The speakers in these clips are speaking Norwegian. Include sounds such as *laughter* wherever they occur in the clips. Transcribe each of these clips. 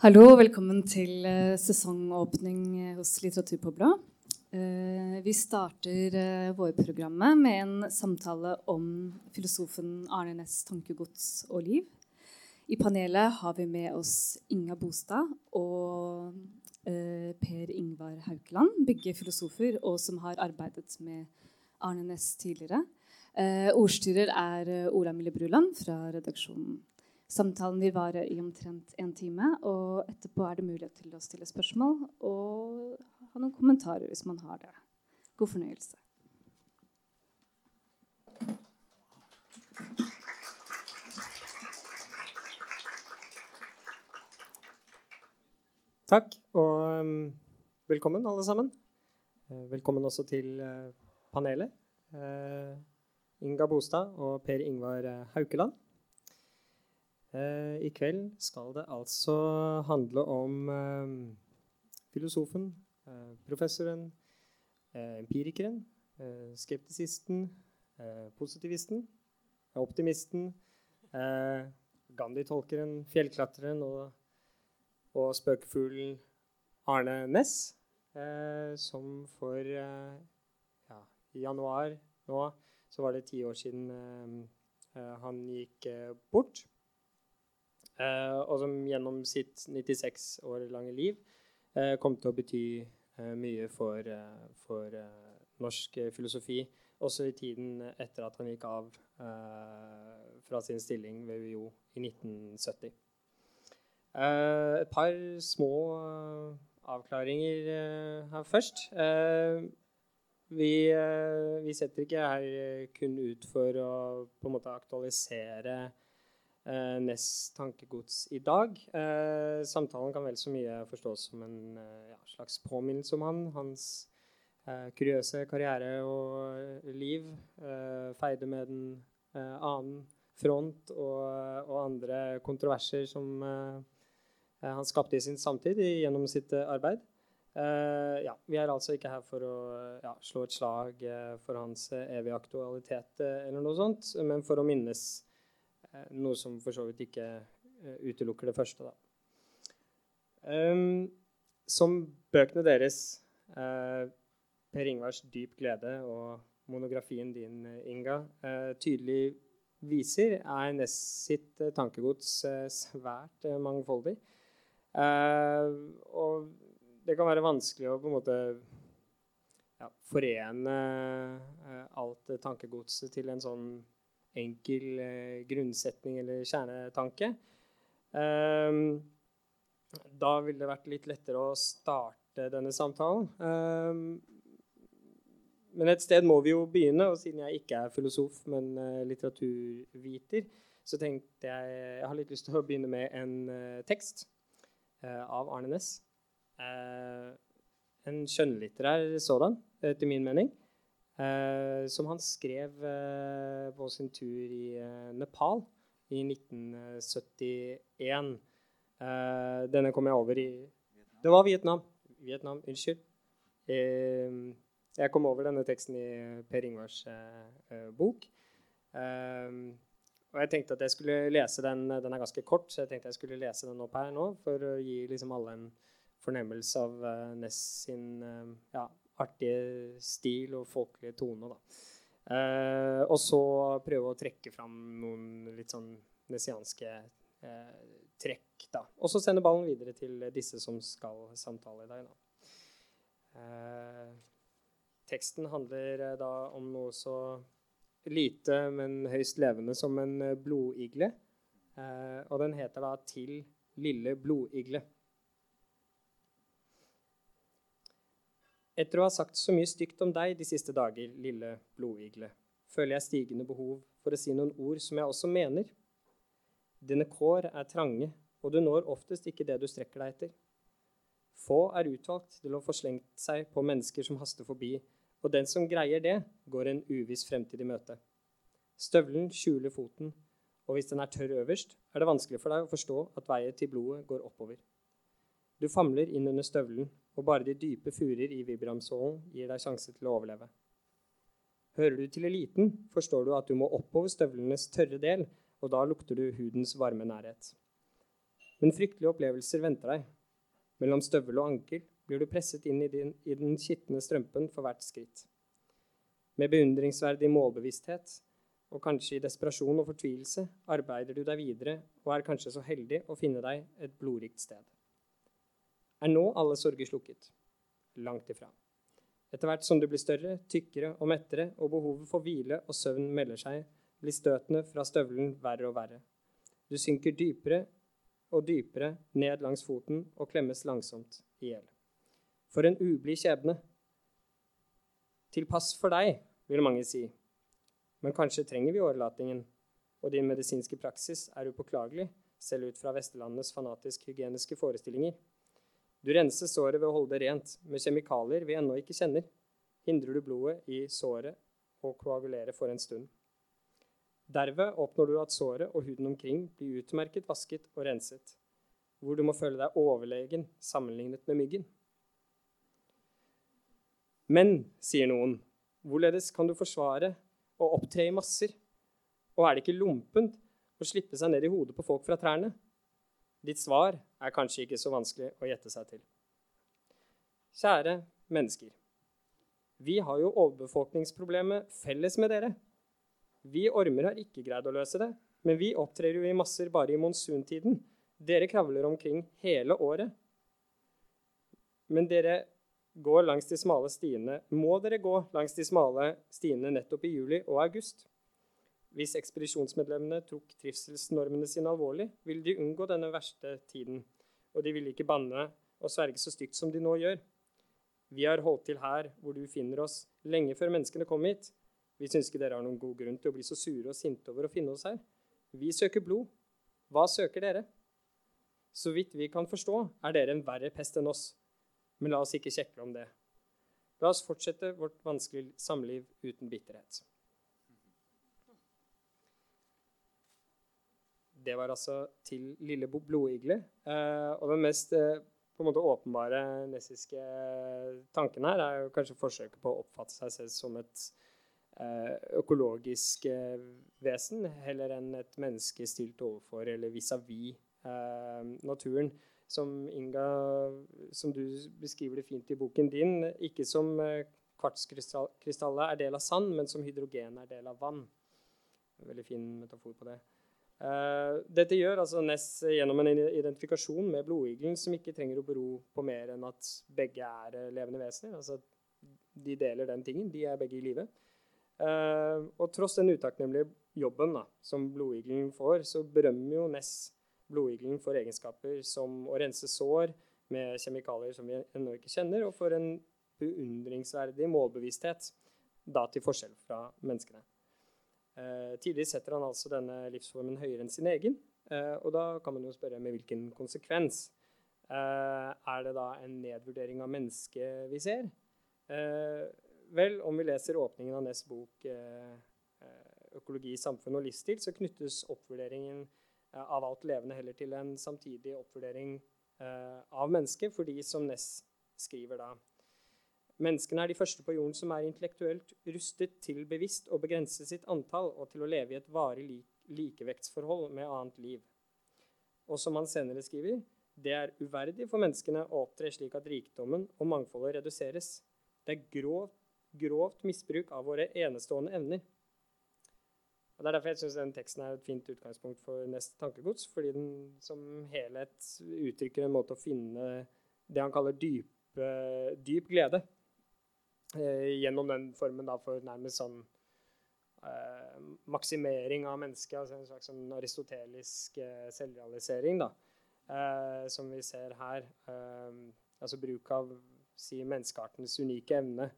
Hallo, velkommen til uh, sesongåpning eh, hos Litteraturpobla. Uh, vi starter vårprogrammet med en samtale om filosofen Arne Næss tankegods og liv. I panelet har vi med oss Inga Bostad og Per Ingvar Haukeland, begge filosofer, og som har arbeidet med Arne Næss tidligere. ordstyrer er Ola Mille Bruland fra redaksjonen. Samtalen vil vare i omtrent en time, og etterpå er det mulighet til å stille spørsmål og ha noen kommentarer hvis man har det. God fornøyelse. Takk, og um, velkommen alle sammen. Uh, velkommen også til uh, panelet. Uh, Inga Bostad og Per Ingvar Haukeland. Eh, I kveld skal det altså handle om eh, filosofen, eh, professoren, empirikeren, skeptisisten, positivisten, optimisten, Gandhi-tolkeren, fjellklatreren og, og spøkefuglen Arne Næss, som for ja, i januar nå så var det ti år siden han gikk bort. Uh, og som gjennom sitt 96 år lange liv uh, kom til å bety uh, mye for, for norsk filosofi, også i tiden etter at han gikk av fra sin stilling ved UiO i 1970. et par små avklaringer her først. Vi, vi, setter ikke her kun ut for å på en måte aktualisere eh, Ness tankegods i dag. Eh, samtalen kan vel så mye forstås som en eh, ja, slags påminnelse om han, hans eh, kuriøse karriere og eh, liv. Eh, feide med den annen front og, og, andre kontroverser som han skapte i sin samtid gjennom sitt arbeid. Uh, ja, vi er altså ikke her for å ja, slå et slag uh, for hans evige aktualitet, eller noe sånt, men for å minnes Eh, noe som for så vidt ikke eh, utelukker det første. Da. Um, som bøkene deres, uh, Per Ingvars 'Dyp glede' og monografien din, Inga, tydelig viser, er Ness sitt tankegods svært mangfoldig. og det kan være vanskelig å på en måte ja, forene alt tankegodset til en sånn enkel eh, grunnsetning eller kjernetanke. Um, da ville det vært litt lettere å starte denne samtalen. Um, men et sted må vi jo begynne, og siden jeg ikke er filosof, men uh, litteraturviter, så tenkte jeg jeg har litt lyst til å begynne med en uh, tekst av Arne Næss. en skjønnlitterær sådan, etter min mening. Uh, som han skrev uh, på sin tur i uh, Nepal i 1971. denne kom jeg over i Det var Vietnam. Vietnam, Unnskyld. jeg kom over denne teksten i Per Ingvars bok. og jeg tenkte at jeg skulle lese den. Den er ganske kort, så jeg tenkte jeg skulle lese den opp her nå for å gi liksom alle en fornemmelse av Ness sin ja, artige stil og folkelige tone. Eh, og så prøve å trekke fram noen litt sånn messianske eh, trekk. da. Og så sende ballen videre til disse som skal samtale i dag. da. Eh, teksten handler eh, da om noe så lite, men høyst levende som en blodigle. Eh, og den heter da 'Til lille blodigle'. Etter å ha sagt så mye stygt om deg de siste dager, lille blodigle, føler jeg stigende behov for å si noen ord som jeg også mener. Dine kår er trange, og du når oftest ikke det du strekker deg etter. Få er utvalgt til å få slengt seg på mennesker som haster forbi, og den som greier det, går en uviss fremtid i møte. Støvelen skjuler foten, og hvis den er tørr øverst, er det vanskelig for deg å forstå at veien til blodet går oppover. Du famler inn under støvelen, og bare de dype furer i vibramsålen gir deg sjanse til å overleve. Hører du til eliten, forstår du at du må oppover støvlenes tørre del, og da lukter du hudens varme nærhet. Men fryktelige opplevelser venter deg. Mellom støvel og ankel blir du presset inn i, din, i den skitne strømpen for hvert skritt. Med beundringsverdig målbevissthet og kanskje i desperasjon og fortvilelse arbeider du deg videre og er kanskje så heldig å finne deg et blodrikt sted. Er nå alle sorger slukket? Langt ifra. Etter hvert som du blir større, tykkere og mettere, og behovet for hvile og søvn melder seg, blir støtene fra støvelen verre og verre. Du synker dypere og dypere ned langs foten og klemmes langsomt i hjel. For en ublid skjebne. Til pass for deg, vil mange si. Men kanskje trenger vi årelatingen, og din medisinske praksis er upåklagelig, selv ut fra Vestlandets fanatisk hygieniske forestillinger. Du renser såret ved å holde det rent, med kjemikalier vi ennå ikke kjenner. Hindrer du blodet i såret å koagulere for en stund. Derved oppnår du at såret og huden omkring blir utmerket vasket og renset, hvor du må føle deg overlegen sammenlignet med myggen. Men, sier noen, hvorledes kan du forsvare å opptre i masser? Og er det ikke lompent å slippe seg ned i hodet på folk fra trærne? Ditt svar er kanskje ikke så vanskelig å gjette seg til. Kjære mennesker. Vi har jo overbefolkningsproblemet felles med dere. Vi ormer har ikke greid å løse det, men vi opptrer jo i masser bare i monsuntiden. Dere kravler omkring hele året. Men dere går langs de smale stiene, må dere gå langs de smale stiene nettopp i juli og august. Hvis ekspedisjonsmedlemmene tok trivselsnormene sine alvorlig, ville de unngå denne verste tiden, og de ville ikke banne og sverge så stygt som de nå gjør. Vi har holdt til her hvor du finner oss, lenge før menneskene kom hit. Vi syns ikke dere har noen god grunn til å bli så sure og sinte over å finne oss her. Vi søker blod. Hva søker dere? Så vidt vi kan forstå, er dere en verre pest enn oss. Men la oss ikke kjekle om det. La oss fortsette vårt vanskelige samliv uten bitterhet. Det var altså til Lille blodigle. Eh, og den mest eh, på en måte åpenbare nessiske tanken her er jo kanskje forsøket på å oppfatte seg selv som et eh, økologisk eh, vesen, heller enn et menneske stilt overfor eller vis-à-vis -vis, naturen som Inga, som du beskriver det fint i boken din, ikke som eh, kvartskrystaller er del av sand, men som hydrogen er del av vann. En veldig fin metafor på det. Uh, dette gjør altså Ness gjennom en identifikasjon med blodigelen som ikke trenger å bero på mer enn at begge er eh, levende vesener. Altså de deler den tingen. De er begge i live. Uh, og tross den utakknemlige jobben da, som blodigelen får, så berømmer jo Ness blodigelen for egenskaper som å rense sår med kjemikalier som vi ennå ikke kjenner, og for en beundringsverdig målbevissthet, da til forskjell fra menneskene. Eh, tidlig setter han altså denne livsformen høyere enn sin egen, eh, og da kan man jo spørre med hvilken konsekvens. Eh, er det da en nedvurdering av mennesket vi ser? Vel, om vi leser åpningen av Ness bok 'Økologi, samfunn og livsstil', så knyttes oppvurderingen av alt levende heller til en samtidig oppvurdering av mennesket, fordi som Ness skriver da Menneskene er de første på jorden som er intellektuelt rustet til bevisst å begrense sitt antall og til å leve i et varig likevektsforhold med annet liv. Og som han senere skriver, det er uverdig for menneskene å opptre slik at rikdommen og mangfoldet reduseres. Det er grovt, grovt misbruk av våre enestående evner. Og Det er derfor jeg syns den teksten er et fint utgangspunkt for neste tankegods. Fordi den som helhet uttrykker en måte å finne det han kaller dyp, dyp glede. Eh, gjennom den formen da, for nærmest sånn eh, maksimering av mennesket. Altså en slags sånn aristotelisk eh, selvrealisering, da. Eh, som vi ser her. Eh, altså bruk av si, menneskeartens unike evne.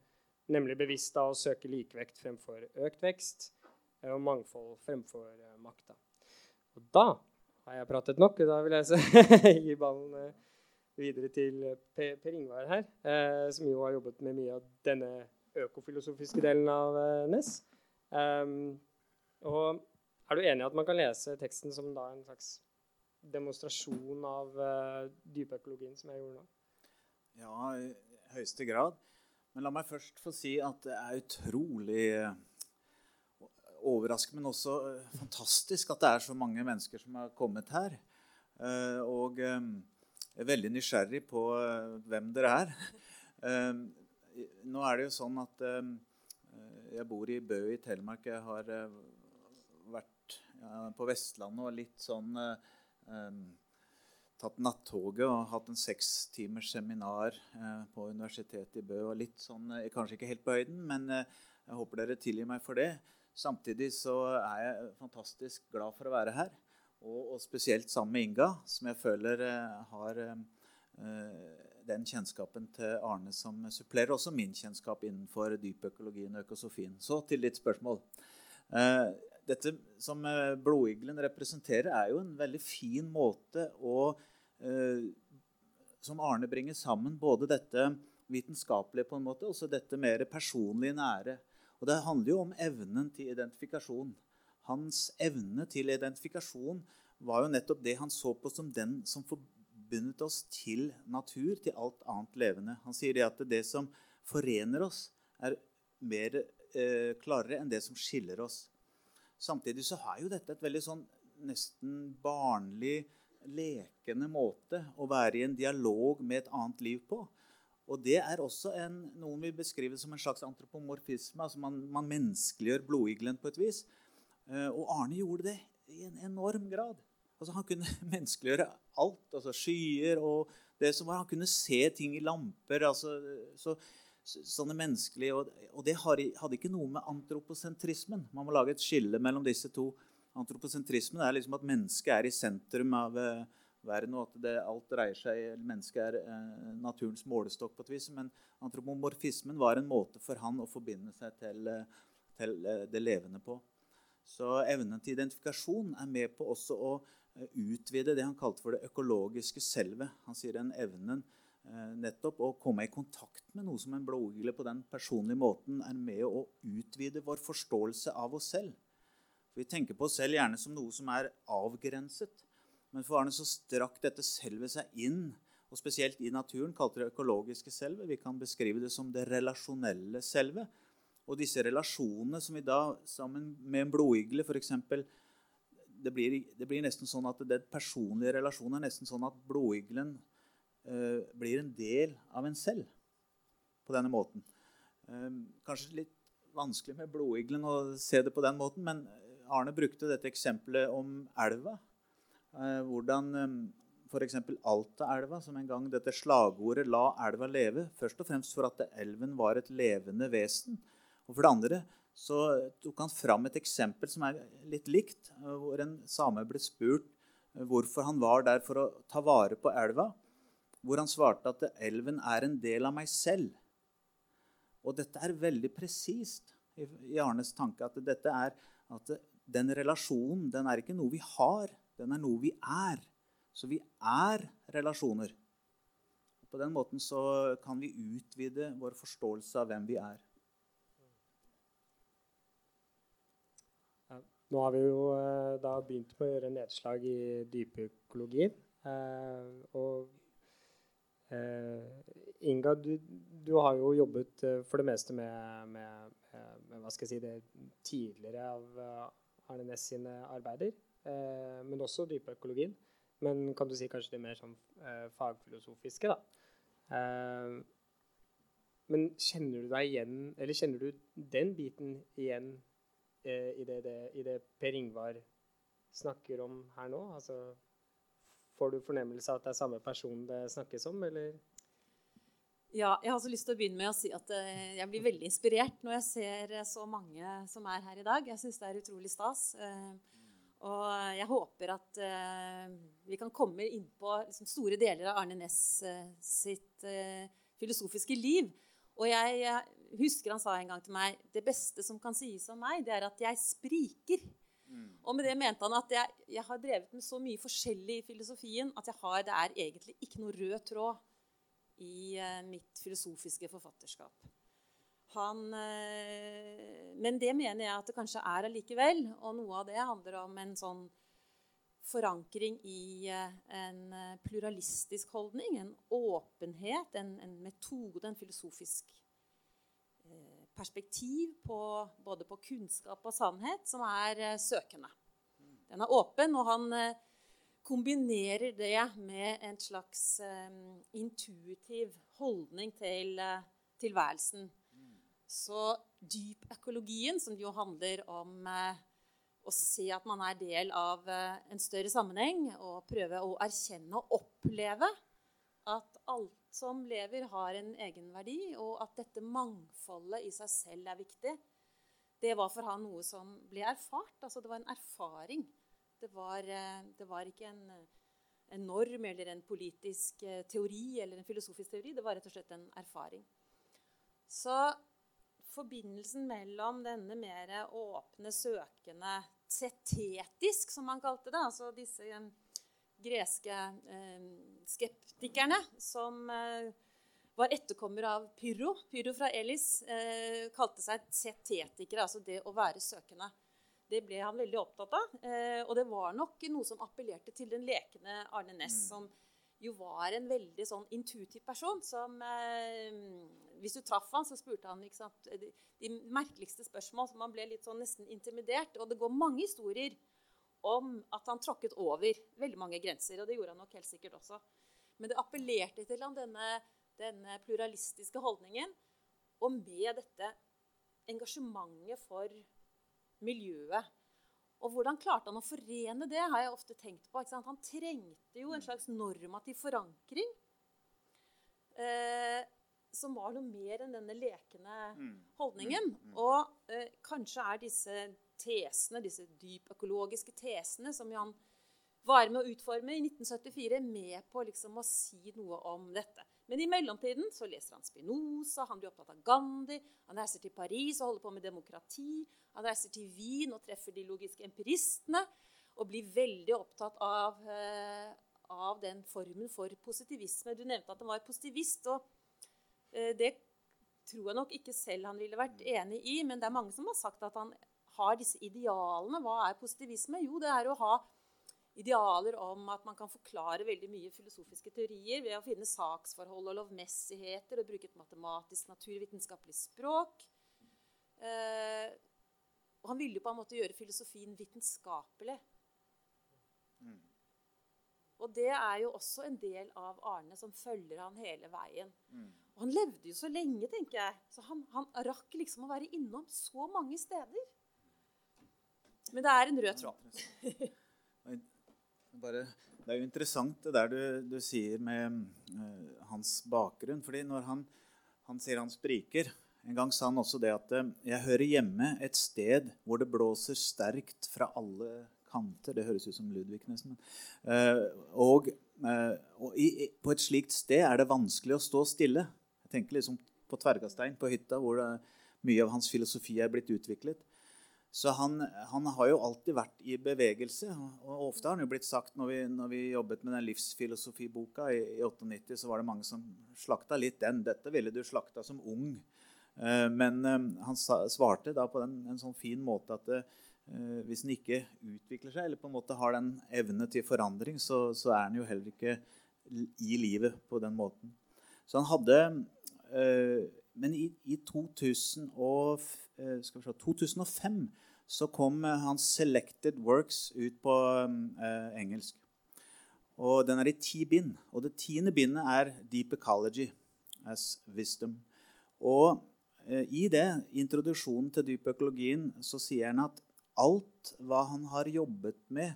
Nemlig bevisst da å søke likevekt fremfor økt vekst og mangfold fremfor uh, makta. Og da har jeg pratet nok, og da vil jeg *laughs* gi ballen videre til eh, Per, per Ingvar her, eh, som jo har jobbet med mye av denne økofilosofiske delen av Ness. Um, og er du enig i at man kan lese teksten som da en slags demonstrasjon av eh, dypøkologien, som jeg gjorde nå? Ja, i høyeste grad. Men la meg først få si at det er utrolig overraskende, men også eh, fantastisk at det er så mange mennesker som har kommet her. og jeg er veldig nysgjerrig på hvem dere er. *laughs* Nå er det jo sånn at jeg bor i Bø i Telemark. Jeg har vært på Vestlandet og litt sånn tatt nattoget og hatt en sekstimers seminar eh, på Universitetet i Bø. og litt sånn, eh, Kanskje ikke helt på høyden, men eh, jeg håper dere tilgir meg for det. Samtidig så er jeg fantastisk glad for å være her. Og, og spesielt sammen med Inga, som jeg føler eh, har eh, den kjennskapen til Arne som supplerer også min kjennskap innenfor dypøkologien og økosofien. Så til ditt spørsmål. Eh, dette som blodiglen representerer, er jo en veldig fin måte å som Arne bringer sammen både dette vitenskapelige på en måte, og dette mer personlige, nære. Og Det handler jo om evnen til identifikasjon. Hans evne til identifikasjon var jo nettopp det han så på som den som forbundet oss til natur, til alt annet levende. Han sier det at det som forener oss, er mer eh, klarere enn det som skiller oss. Samtidig så har jo dette et veldig sånn nesten barnlig lekende måte å være i en dialog med et annet liv på. Og det er også en, noen vil beskrive som en slags antropomorfisme. altså Man, man menneskeliggjør blodigelen på et vis. Eh, og Arne gjorde det i en enorm grad. Altså Han kunne *laughs* menneskeliggjøre alt. altså Skyer og det som var. Han kunne se ting i lamper. altså så, sånne menneskelige, og, og det hadde ikke noe med antroposentrismen Man må lage et skille mellom disse to Antroposentrismen er liksom at mennesket er i sentrum av uh, verden, og at det, alt dreier seg Mennesket er uh, naturens målestokk på et vis. Men antropomorfismen var en måte for han å forbinde seg til, uh, til det levende på. Så evnen til identifikasjon er med på også å utvide det han kalte for det økologiske selvet. Han sier den evnen nettopp å komme i kontakt med noe som en blodgigle på den personlige måten er med å utvide vår forståelse av oss selv. For Vi tenker på oss selv gjerne som noe som er avgrenset. Men for Arne så strakk dette selvet seg inn, og spesielt i naturen, kalte det økologiske selvet. Vi kan beskrive det som det relasjonelle selvet. Og disse relasjonene som vi da, sammen med en blodigle f.eks. Det det blir nesten sånn at det personlige relasjonen er nesten sånn at blodiglen eh, blir en del av en selv på denne måten. Eh, kanskje litt vanskelig med blodiglen å se det på den måten, men Arne brukte dette eksempelet om elva. Eh, hvordan eh, f.eks. Altaelva, som en gang dette slagordet 'La elva leve', først og fremst for at elven var et levende vesen. Og for det andre så tok han fram et eksempel som er litt likt, eh, hvor en same ble spurt hvorfor han var der for å ta vare på elva, hvor han svarte at elven er en del av meg selv. Og dette er veldig presist i Arnes tanke, at dette er at den relasjonen den er ikke noe vi har, den er noe vi er. Så vi er relasjoner. På den måten så kan vi utvide vår forståelse av hvem vi er. Nå har vi jo eh, da begynt med å gjøre nedslag i dypøkologien. Eh, og eh, Inga, du, du, har jo jobbet for det meste med, med, med, hva skal jeg si, det tidligere av Arne Næss sine arbeider, men også dypøkologien. Men kan du si kanskje det mer sånn fagfilosofiske, da. Men kjenner du deg igjen, eller kjenner du den biten igjen eh, i det, det, i, det, Per Ingvar snakker om her nå? Altså, får du fornemmelse av at det er samme person det snakkes om, eller? Ja, jeg har også lyst til å begynne med å si at eh, jeg blir veldig inspirert når jeg ser eh, så mange som er her i dag. Jeg syns det er utrolig stas. Eh, og jeg håper at vi kan komme inn på liksom, store deler av Arne Næss sitt filosofiske liv. Og jeg husker han sa en gang til meg det beste som kan sies om meg, det er at jeg spriker. Mm. Og med det mente han at jeg, jeg har drevet med så mye forskjellig i filosofien at jeg har, det er egentlig ikke noe rød tråd i uh, mitt filosofiske forfatterskap. Han, uh, men det mener jeg at det kanskje er allikevel. Og noe av det handler om en sånn forankring i eh, en pluralistisk holdning. En åpenhet, en, en metode, en filosofisk perspektiv på, både på kunnskap og sannhet som er søkende. Den er åpen, og han kombinerer det med en slags intuitiv holdning til tilværelsen. Så dypøkologien, som jo handler om uh, å se at man er del av uh, en større sammenheng, og prøve å erkjenne og oppleve at alt som lever, har en egenverdi, og at dette mangfoldet i seg selv er viktig, det var for han noe som ble erfart. Altså det var en erfaring. Det var, eh, det var ikke en, en, norm eller en politisk eh, teori eller en filosofisk teori. Det var rett og slett en erfaring. Så forbindelsen mellom denne mer åpne, søkende, tetetisk, som man kalte det, altså disse eh, greske eh, skeptikerne som eh, var etterkommer av Pyro, Pyro fra Elis eh, kalte seg setetikere, altså det å være søkende. Det ble han veldig opptatt av. Eh, og det var nok noe som appellerte til den lekende Arne Næss, mm. som jo var en veldig sånn intuitiv person. som eh, Hvis du traff han, så spurte han sant, de, de, merkeligste spørsmål. så Man ble litt sånn nesten intimidert. Og det går mange historier om at han tråkket over veldig mange grenser. Og det gjorde han nok helt sikkert også. Men det appellerte til han denne, denne pluralistiske holdningen. Og med dette engasjementet for miljøet. Og hvordan klarte han å forene det, har jeg ofte tenkt på. Han trengte jo en slags normativ forankring. Eh, som var noe mer enn denne lekende mm. holdningen. Mm. Mm. Og eh, kanskje er disse tesene, disse dypøkologiske tesene som Jan var med å utforme i 1974, med på liksom å si noe om dette. Men i mellomtiden så leser han Spinoza, han blir opptatt av Gandhi, han reiser til Paris og holder på med demokrati. Han reiser til Wien og treffer de logiske empiristene og blir veldig opptatt av, uh, av den formen for positivisme. Du nevnte at han var positivist, og uh, det tror jeg nok ikke selv han ville vært enig i, men det er mange som har sagt at han har disse idealene. Hva er positivisme? Jo, det er å ha idealer om at man kan forklare veldig mye filosofiske teorier ved å finne saksforhold og lovmessigheter og bruke et matematisk, naturvitenskapelig språk. Eh, og han ville jo på en måte gjøre filosofien vitenskapelig. Mm. Og det er jo også en del av Arne som følger han hele veien. Mm. Og han levde jo så lenge, tenker jeg. Så han, han rakk liksom å være innom så mange steder. Men det er en rød tråd. Bare, det er jo interessant det der du, du sier med uh, hans bakgrunn. fordi når han, han, sier han spriker En gang sa han også det at uh, 'jeg hører hjemme et sted hvor det blåser sterkt fra alle kanter'. Det høres ut som Ludvig nesten. Uh, og, og i, på et slikt sted er det vanskelig å stå stille. Jeg tenker liksom på Tvergastein på hytta, hvor det, mye av hans filosofi er blitt utviklet. Så han, han, har jo alltid vært i bevegelse. Og ofte har han jo blitt sagt når vi, når vi jobbet med den livsfilosofiboka i, i 98, så var det mange som slakta litt den. Dette ville du slakta som ung. Eh, men eh, han svarte da på den, en sånn fin måte at eh, hvis en ikke utvikler seg, eller på en måte har den evne til forandring, så, så er en jo heller ikke i livet på den måten. Så han hadde Men i, i 2000 og, vi se, 2005 så kom eh, hans 'Selected Works' ut på eh, engelsk. Og Den er i ti bind. Og det tiende bindet er 'Deep Ecology as Wisdom'. Og eh, i det, introduksjonen til dypøkologien, så sier han at alt hva han har jobbet med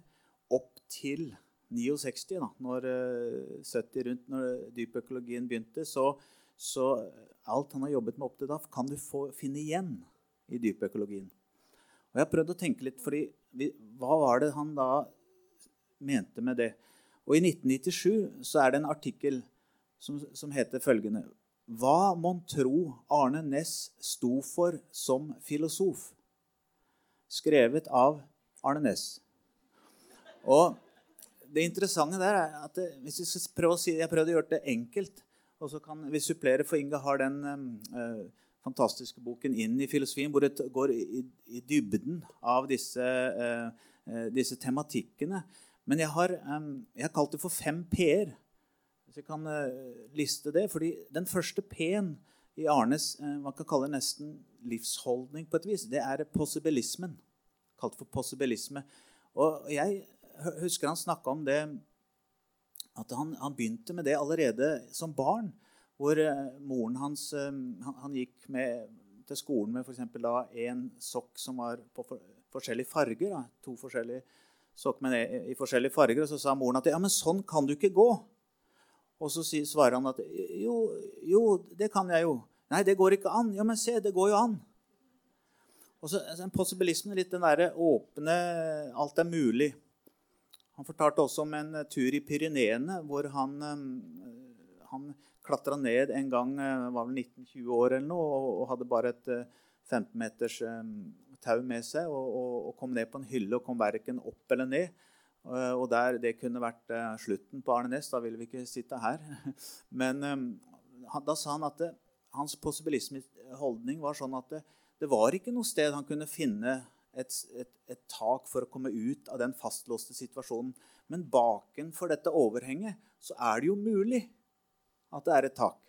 opp til 69, da, når, 70 eh, rundt når dypøkologien begynte, så, så alt han har jobbet med opp til da, kan du få, finne igjen i dypøkologien. Og jeg har prøvd å tenke litt, fordi vi, Hva var det han da mente med det? Og I 1997 så er det en artikkel som, som heter følgende Hva mon tro Arne Næss sto for som filosof? Skrevet av Arne Næss. Og det interessante der er at det, hvis vi skal prøve å si, Jeg prøvde å gjøre det enkelt. Og så kan vi supplere, for Inga har den uh, fantastiske boken inn i filosofien, hvor det går i, i dybden av disse, uh, disse, tematikkene. Men jeg har, um, jeg har, kalt det for fem p-er. Hvis jeg kan uh, liste det. fordi den første p-en i Arnes man kan kalle det nesten livsholdning på et vis, det er possibilismen. Kalt for possibilisme. Og jeg husker han snakka om det at han, han, begynte med det allerede som barn. Hvor uh, moren hans uh, han, gikk med, til skolen med f.eks. en sokk som var på forskjellige farger. Da. To forskjellige sokk men i, forskjellige farger. Og så sa moren at ja, men sånn kan du ikke gå. Og så svarer han at jo, jo, det kan jeg jo. Nei, det går ikke an. Ja, men se, det går jo an. Og så altså, Possibilismen litt den derre åpne Alt er mulig. Han fortalte også om en eh, tur i Pyreneene hvor han, eh, han klatra ned en gang eh, var vel 19-20 år eller noe, og hadde bare et 15 meters tau med seg og, og, og, kom ned på en hylle og kom verken opp eller ned. Og der, Det kunne vært slutten på Arne Næss. Da ville vi ikke sitte her. *laughs* Men da sa han at det, hans possibilismeholdning var sånn at det, det var ikke noe sted han kunne finne et, et, et, tak for å komme ut av den fastlåste situasjonen. Men bakenfor dette overhenget så er det jo mulig at det er et tak.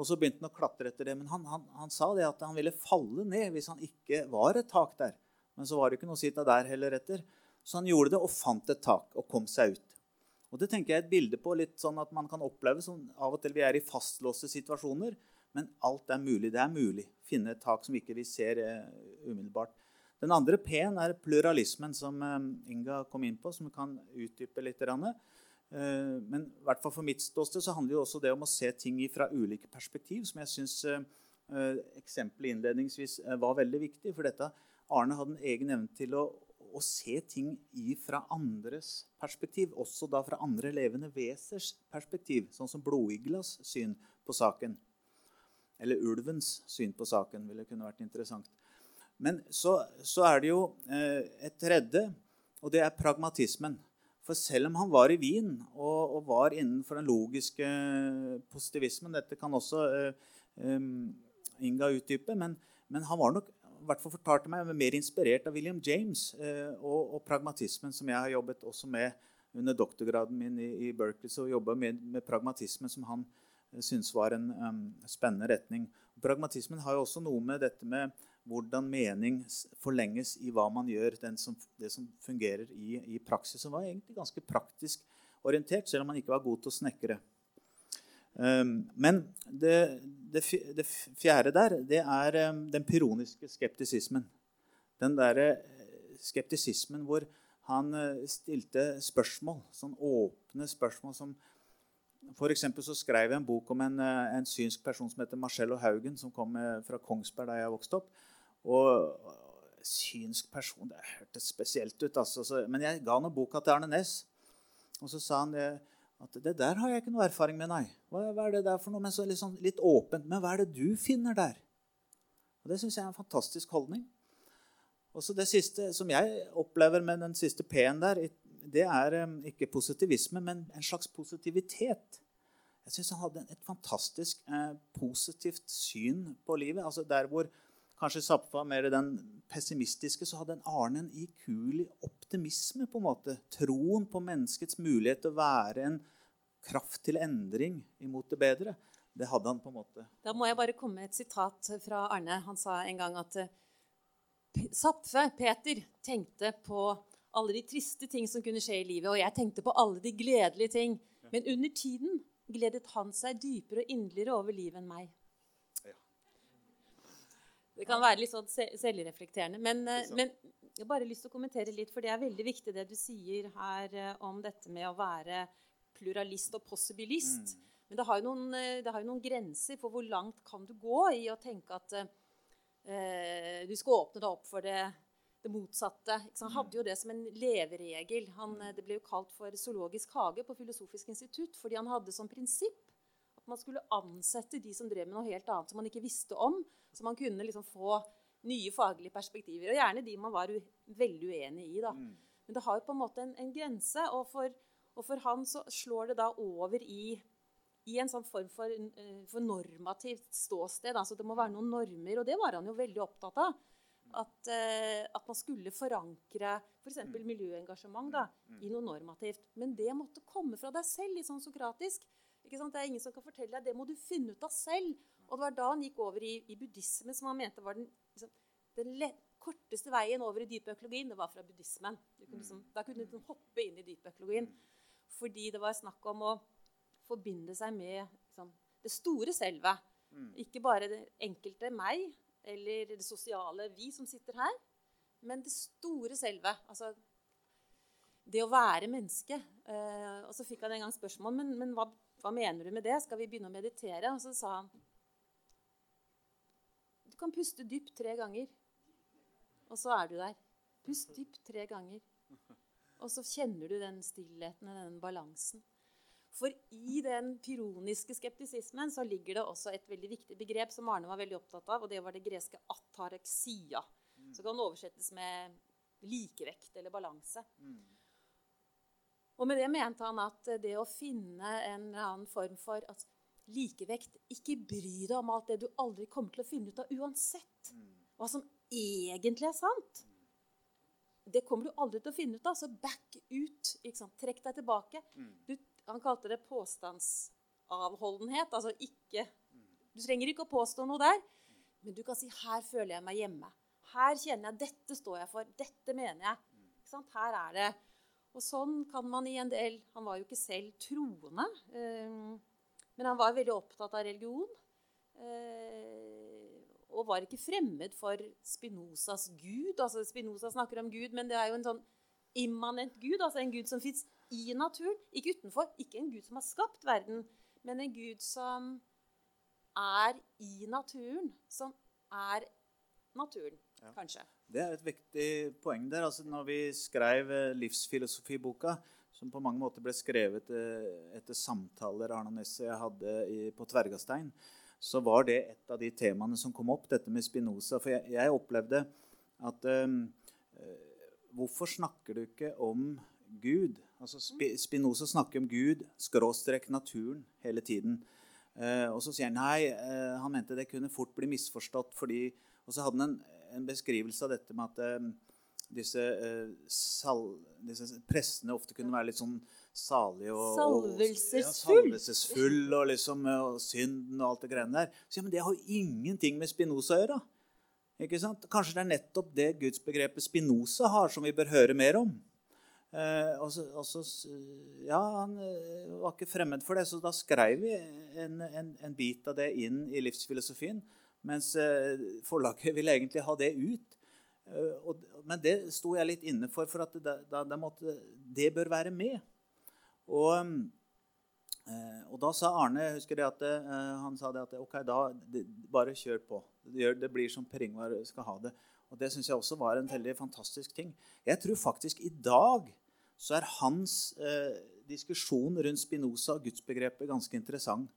Og så begynte han å klatre etter det. Men han, han, han sa det at han ville falle ned hvis han ikke var et tak der. Men så var det ikke noe å sitte der heller etter. Så han gjorde det og fant et tak og kom seg ut. Og Det tenker jeg er et bilde på litt sånn at man kan oppleve som av og til vi er i fastlåste situasjoner. Men alt er mulig. Det er mulig. Finne et tak som ikke vi ser eh, umiddelbart. Den andre P-en er pluralismen, som eh, Inga kom inn på, som kan utdype litt. Eh, men i hvert fall for mitt ståsted så handler jo også det om å se ting fra ulike perspektiv, som jeg syns eh, eksempelet innledningsvis var veldig viktig. For dette Arne hadde en egen evne til å, å se ting fra andres perspektiv. Også da fra andre levende vesers perspektiv, sånn som blodiglas syn på saken. Eller ulvens syn på saken ville kunne vært interessant. Men så, så er det jo eh, et tredje, og det er pragmatismen. For selv om han var i Wien og, og var innenfor den logiske positivismen Dette kan også uh, um, Inga utdype, men, men, han var nok fortalte meg, mer inspirert av William James uh, og, og, pragmatismen, som jeg har jobbet også med under doktorgraden min i, i Berkeley. Så jobba med, med pragmatismen, som han syntes var en um, spennende retning. Pragmatismen har jo også noe med dette med hvordan mening forlenges i hva man gjør, som, det som fungerer i, i praksis. Som var egentlig ganske praktisk orientert, selv om man ikke var god til å snekre. Um, men det, det, det, fjerde der, det er um, den pyroniske skeptisismen. Den derre eh, skeptisismen hvor han uh, stilte spørsmål, sånn åpne spørsmål som for så skrev jeg en bok om en, uh, en synsk person som heter Marcello Haugen, som kom fra Kongsberg da jeg vokste opp. Og synsk person Det hørtes spesielt ut. Altså. Så, men jeg ga nå boka til Arne Næss, og så sa han at det der har jeg ikke noe erfaring med, nei. Hva, hva er det der for noe? Men så sånn, litt åpent. Men hva er det du finner der? Og Det syns jeg er en fantastisk holdning. Og så Det siste som jeg opplever med den siste P-en der, det er ikke positivisme, men en slags positivitet. Jeg syns han hadde et fantastisk eh, positivt syn på livet. altså Der hvor kanskje Zappa mer den pessimistiske, så hadde en Arne en ikuelig optimisme. på en måte. Troen på menneskets mulighet til å være en kraft til endring imot det bedre. Det hadde han på en måte. Da må jeg bare komme med et sitat fra Arne. Han sa en gang at Zapfe, Peter, tenkte på alle de triste ting som kunne skje i livet, og jeg tenkte på alle de gledelige ting. Men under tiden gledet han seg dypere og inderligere over livet enn meg. Det kan være litt sånn selvreflekterende. Men, eh, men, jeg har bare lyst til å kommentere litt, for det er veldig viktig det du sier her eh, om dette med å være pluralist og possibilist. Mm. Men det har, noen, eh, det har, jo noen, grenser for hvor langt kan du gå i å tenke at eh, du skal åpne deg opp for det, det motsatte. Han hadde jo det som en leveregel. Han, det ble jo kalt for zoologisk hage på Filosofisk institutt fordi han hadde som prinsipp at man skulle ansette de som drev med noe helt annet som man ikke visste om. Så man kunne liksom få nye faglige perspektiver. Og gjerne de man var veldig uenig i. da. Mm. Men det har jo på en måte en, en grense. Og for, og for, han så slår det da over i, i en sånn form for, uh, for normativt ståsted. Altså det må være noen normer. Og det var han jo veldig opptatt av. At, uh, at man skulle forankre f.eks. For mm. miljøengasjement da, mm. i noe normativt. Men det måtte komme fra deg selv, litt sånn sokratisk. Det er ingen som kan fortelle deg det. må du finne ut av selv. Og det var da han gikk over i, i buddhisme, som han mente var den, liksom, den korteste veien over i dypøkologien. Det var fra buddhismen. Kunne liksom, da kunne du liksom hoppe inn i dypøkologien. fordi det var snakk om å forbinde seg med liksom, det store selve. Mm. Ikke bare det enkelte meg eller det sosiale vi som sitter her, men det store selve. Altså det å være menneske. Eh, og så fikk han en gang spørsmål men, men hva, hva mener du med det. Skal vi begynne å meditere? Og så sa han du kan puste dypt tre ganger, og så er du der. Pust dypt tre ganger. Og så kjenner du den stillheten og den balansen. For i den pyroniske skeptisismen så ligger det også et veldig viktig begrep som Arne var veldig opptatt av, og det var det greske atareksia. Så kan oversettes med likevekt eller balanse. Og med det mente han at det å finne en eller annen form for at likevekt Ikke bry deg om alt det du aldri kommer til å finne ut av uansett. Hva som egentlig er sant. Det kommer du aldri til å finne ut av. Så back ut. Trekk deg tilbake. Du, han kalte det påstandsavholdenhet. Altså ikke Du trenger ikke å påstå noe der, men du kan si 'her føler jeg meg hjemme'. Her kjenner jeg 'dette står jeg for'. 'Dette mener jeg'. Ikke sant? Her er det. Og sånn kan man i en del Han var jo ikke selv troende, eh, men han var veldig opptatt av religion. Eh, og var ikke fremmed for Spinozas gud. Altså Spinoza snakker om Gud, men det er jo en sånn immanent gud. Altså en gud som fins i naturen, ikke utenfor. Ikke en gud som har skapt verden, men en gud som er i naturen. Som er naturen, Ja. kanskje. Det er et viktig poeng der. Altså, når vi skrev eh, livsfilosofiboka, som på mange måter ble skrevet eh, etter samtaler Arne og jeg hadde på Tvergastein, så var det et av de temaene som kom opp, dette med Spinoza. For jeg, jeg opplevde at um, Hvorfor snakker du ikke om Gud? Altså, Spinoza snakker om Gud, skråstrek naturen, hele tiden. Uh, og så sier han nei, uh, han mente det kunne fort bli misforstått fordi Og så hadde han en, en beskrivelse av dette med at eh, disse, eh, sal, disse prestene ofte kunne være litt sånn salige og Salvelsesfull. Og, ja, salvelsesfull og liksom eh, og synden og alt det greiene der. Så ja, men det har jo ingenting med Spinoza å gjøre. Ikke sant? Kanskje det er nettopp det gudsbegrepet Spinoza har, som vi bør høre mer om. Eh, og så, og så, s- ja, Han var ikke fremmed for det, så da skrev vi en, en, en bit av det inn i livsfilosofien. Mens eh, forlaget ville egentlig ha det ut. Eh, men det sto jeg litt inne for, for at det, da måtte, det bør være med. Og, eh, og da sa Arne husker jeg at det, han sa det at ok, da det, bare kjør på. Det, det blir som Per Ingvar skal ha det. Og Det syns jeg også var en veldig fantastisk ting. Jeg tror faktisk i dag så er hans eh, diskusjon rundt Spinoza og gudsbegrepet ganske interessant.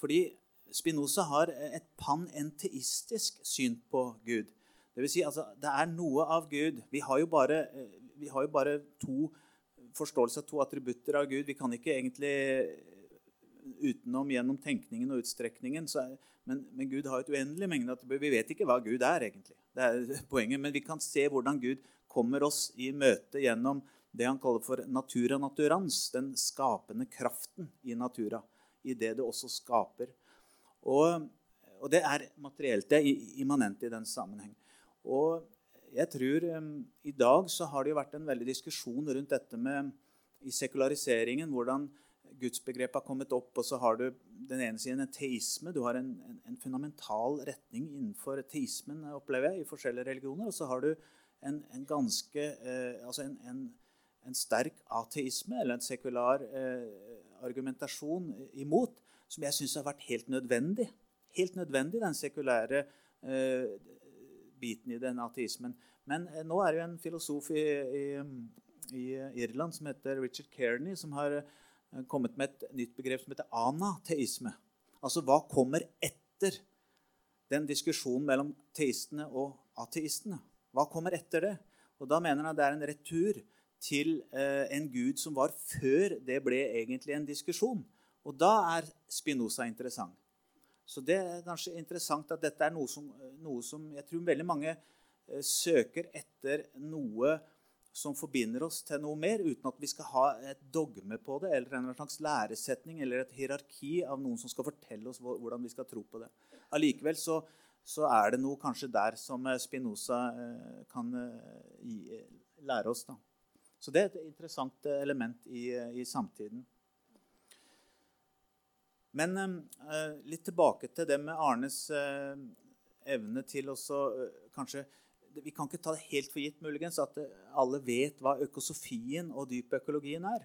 Fordi Spinoza har et panenteistisk syn på Gud. Det vil si, altså, det er noe av Gud. Vi har jo bare, eh, har jo bare to forståelser to attributter av Gud. Vi kan ikke egentlig utenom gjennom tenkningen og utstrekningen. Er, men, men Gud har et uendelig mengde attributter. Vi vet ikke hva Gud er, egentlig. Det er *laughs* poenget. Men vi kan se hvordan Gud kommer oss i møte gjennom det han kaller for natura naturans, den skapende kraften i natura, i det det også skaper. Og, og det er materielt. Det er immanent i den sammenheng. Og jeg tror um, I dag så har det jo vært en veldig diskusjon rundt dette med i sekulariseringen, hvordan gudsbegrepet har kommet opp. Og så har du den ene siden en teisme. Du har en, en, en fundamental retning innenfor teismen, opplever jeg, i forskjellige religioner. Og så har du en, en ganske eh, Altså en, sterk ateisme, eller en sekular eh, argumentasjon imot, som jeg syns har vært helt nødvendig. Helt nødvendig, den sekulære eh, biten i den ateismen. Men eh, nå er det jo en filosof i, i, i Irland som heter Richard Kearney, som har eh, kommet med et nytt begrep som heter anateisme. Altså hva kommer etter den diskusjonen mellom teistene og ateistene? Hva kommer etter det? Og Da mener han at det er en retur til eh, en gud som var før det ble egentlig en diskusjon. Og da er Spinoza interessant. Så det er kanskje interessant at dette er noe som, noe som jeg tror veldig mange eh, søker etter noe som forbinder oss til noe mer, uten at vi skal ha et dogme på det, eller en slags læresetning eller et hierarki av noen som skal fortelle oss hvordan vi skal tro på det. Allikevel så, så er det noe kanskje der som eh, Spinoza eh, kan lære oss. da. Så det er et interessant element i, i samtiden. Men uh, litt tilbake til det med Arnes uh, evne til også uh, kanskje Vi kan ikke ta det helt for gitt muligens at alle vet hva økosofien og dypøkologien er.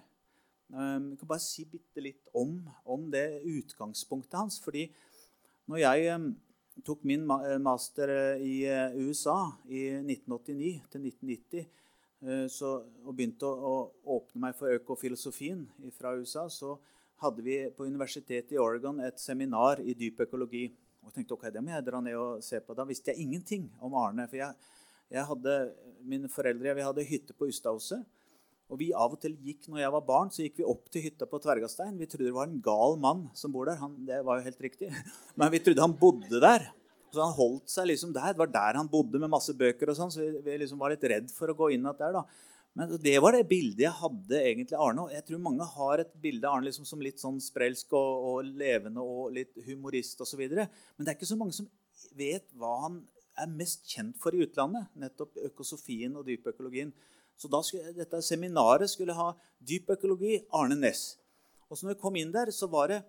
Jeg kan bare si bitte litt om, om, det utgangspunktet hans. fordi når jeg um, tok min master i USA i 1989 til 1990 så, og begynte å, åpne meg for økofilosofien fra USA, så hadde vi på universitetet i Oregon et seminar i dyp økologi. Og jeg tenkte ok, det må jeg dra ned og se på. Da visste jeg ingenting om Arne. For jeg, jeg hadde, mine foreldre vi hadde hytte på Ustadhuset. Og vi av og til gikk, når jeg var barn, så gikk vi opp til hytta på Tvergastein. Vi trodde det var en gal mann som bor der. Han, det var jo helt riktig. *laughs* Men vi trodde han bodde der. Så han holdt seg liksom der. Det var der han bodde med masse bøker. og sånn, Så vi, vi liksom var litt redd for å gå inn igjen der. da. Men det var det bildet jeg hadde egentlig Arne. Og jeg tror mange har et bilde av Arne liksom som litt sånn sprelsk og, og levende og litt humorist osv. Men det er ikke så mange som vet hva han er mest kjent for i utlandet. Nettopp økosofien og dypøkologien. Så da skulle, dette seminaret skulle ha dypøkologi Arne Næss. Og så når vi kom inn der, så var det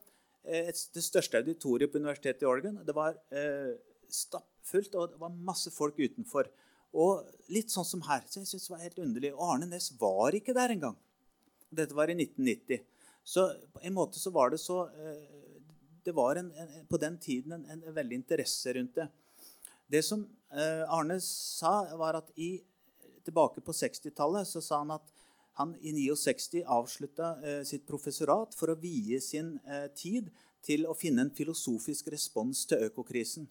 eh, et, det største auditoriet på Universitetet i Oregon. Det var eh, stappfullt, og det var masse folk utenfor. Og litt sånn som her. Så jeg synes det var helt underlig. Arne Næss var ikke der engang. Dette var i 1990. Så på en måte så var det så eh, Det var en, en, på den tiden en, en, veldig interesse rundt det. Det som eh, Arne sa, var at i, tilbake på 60-tallet så sa han at han i 69 avslutta eh, sitt professorat for å vie sin tid til å finne en filosofisk respons til økokrisen.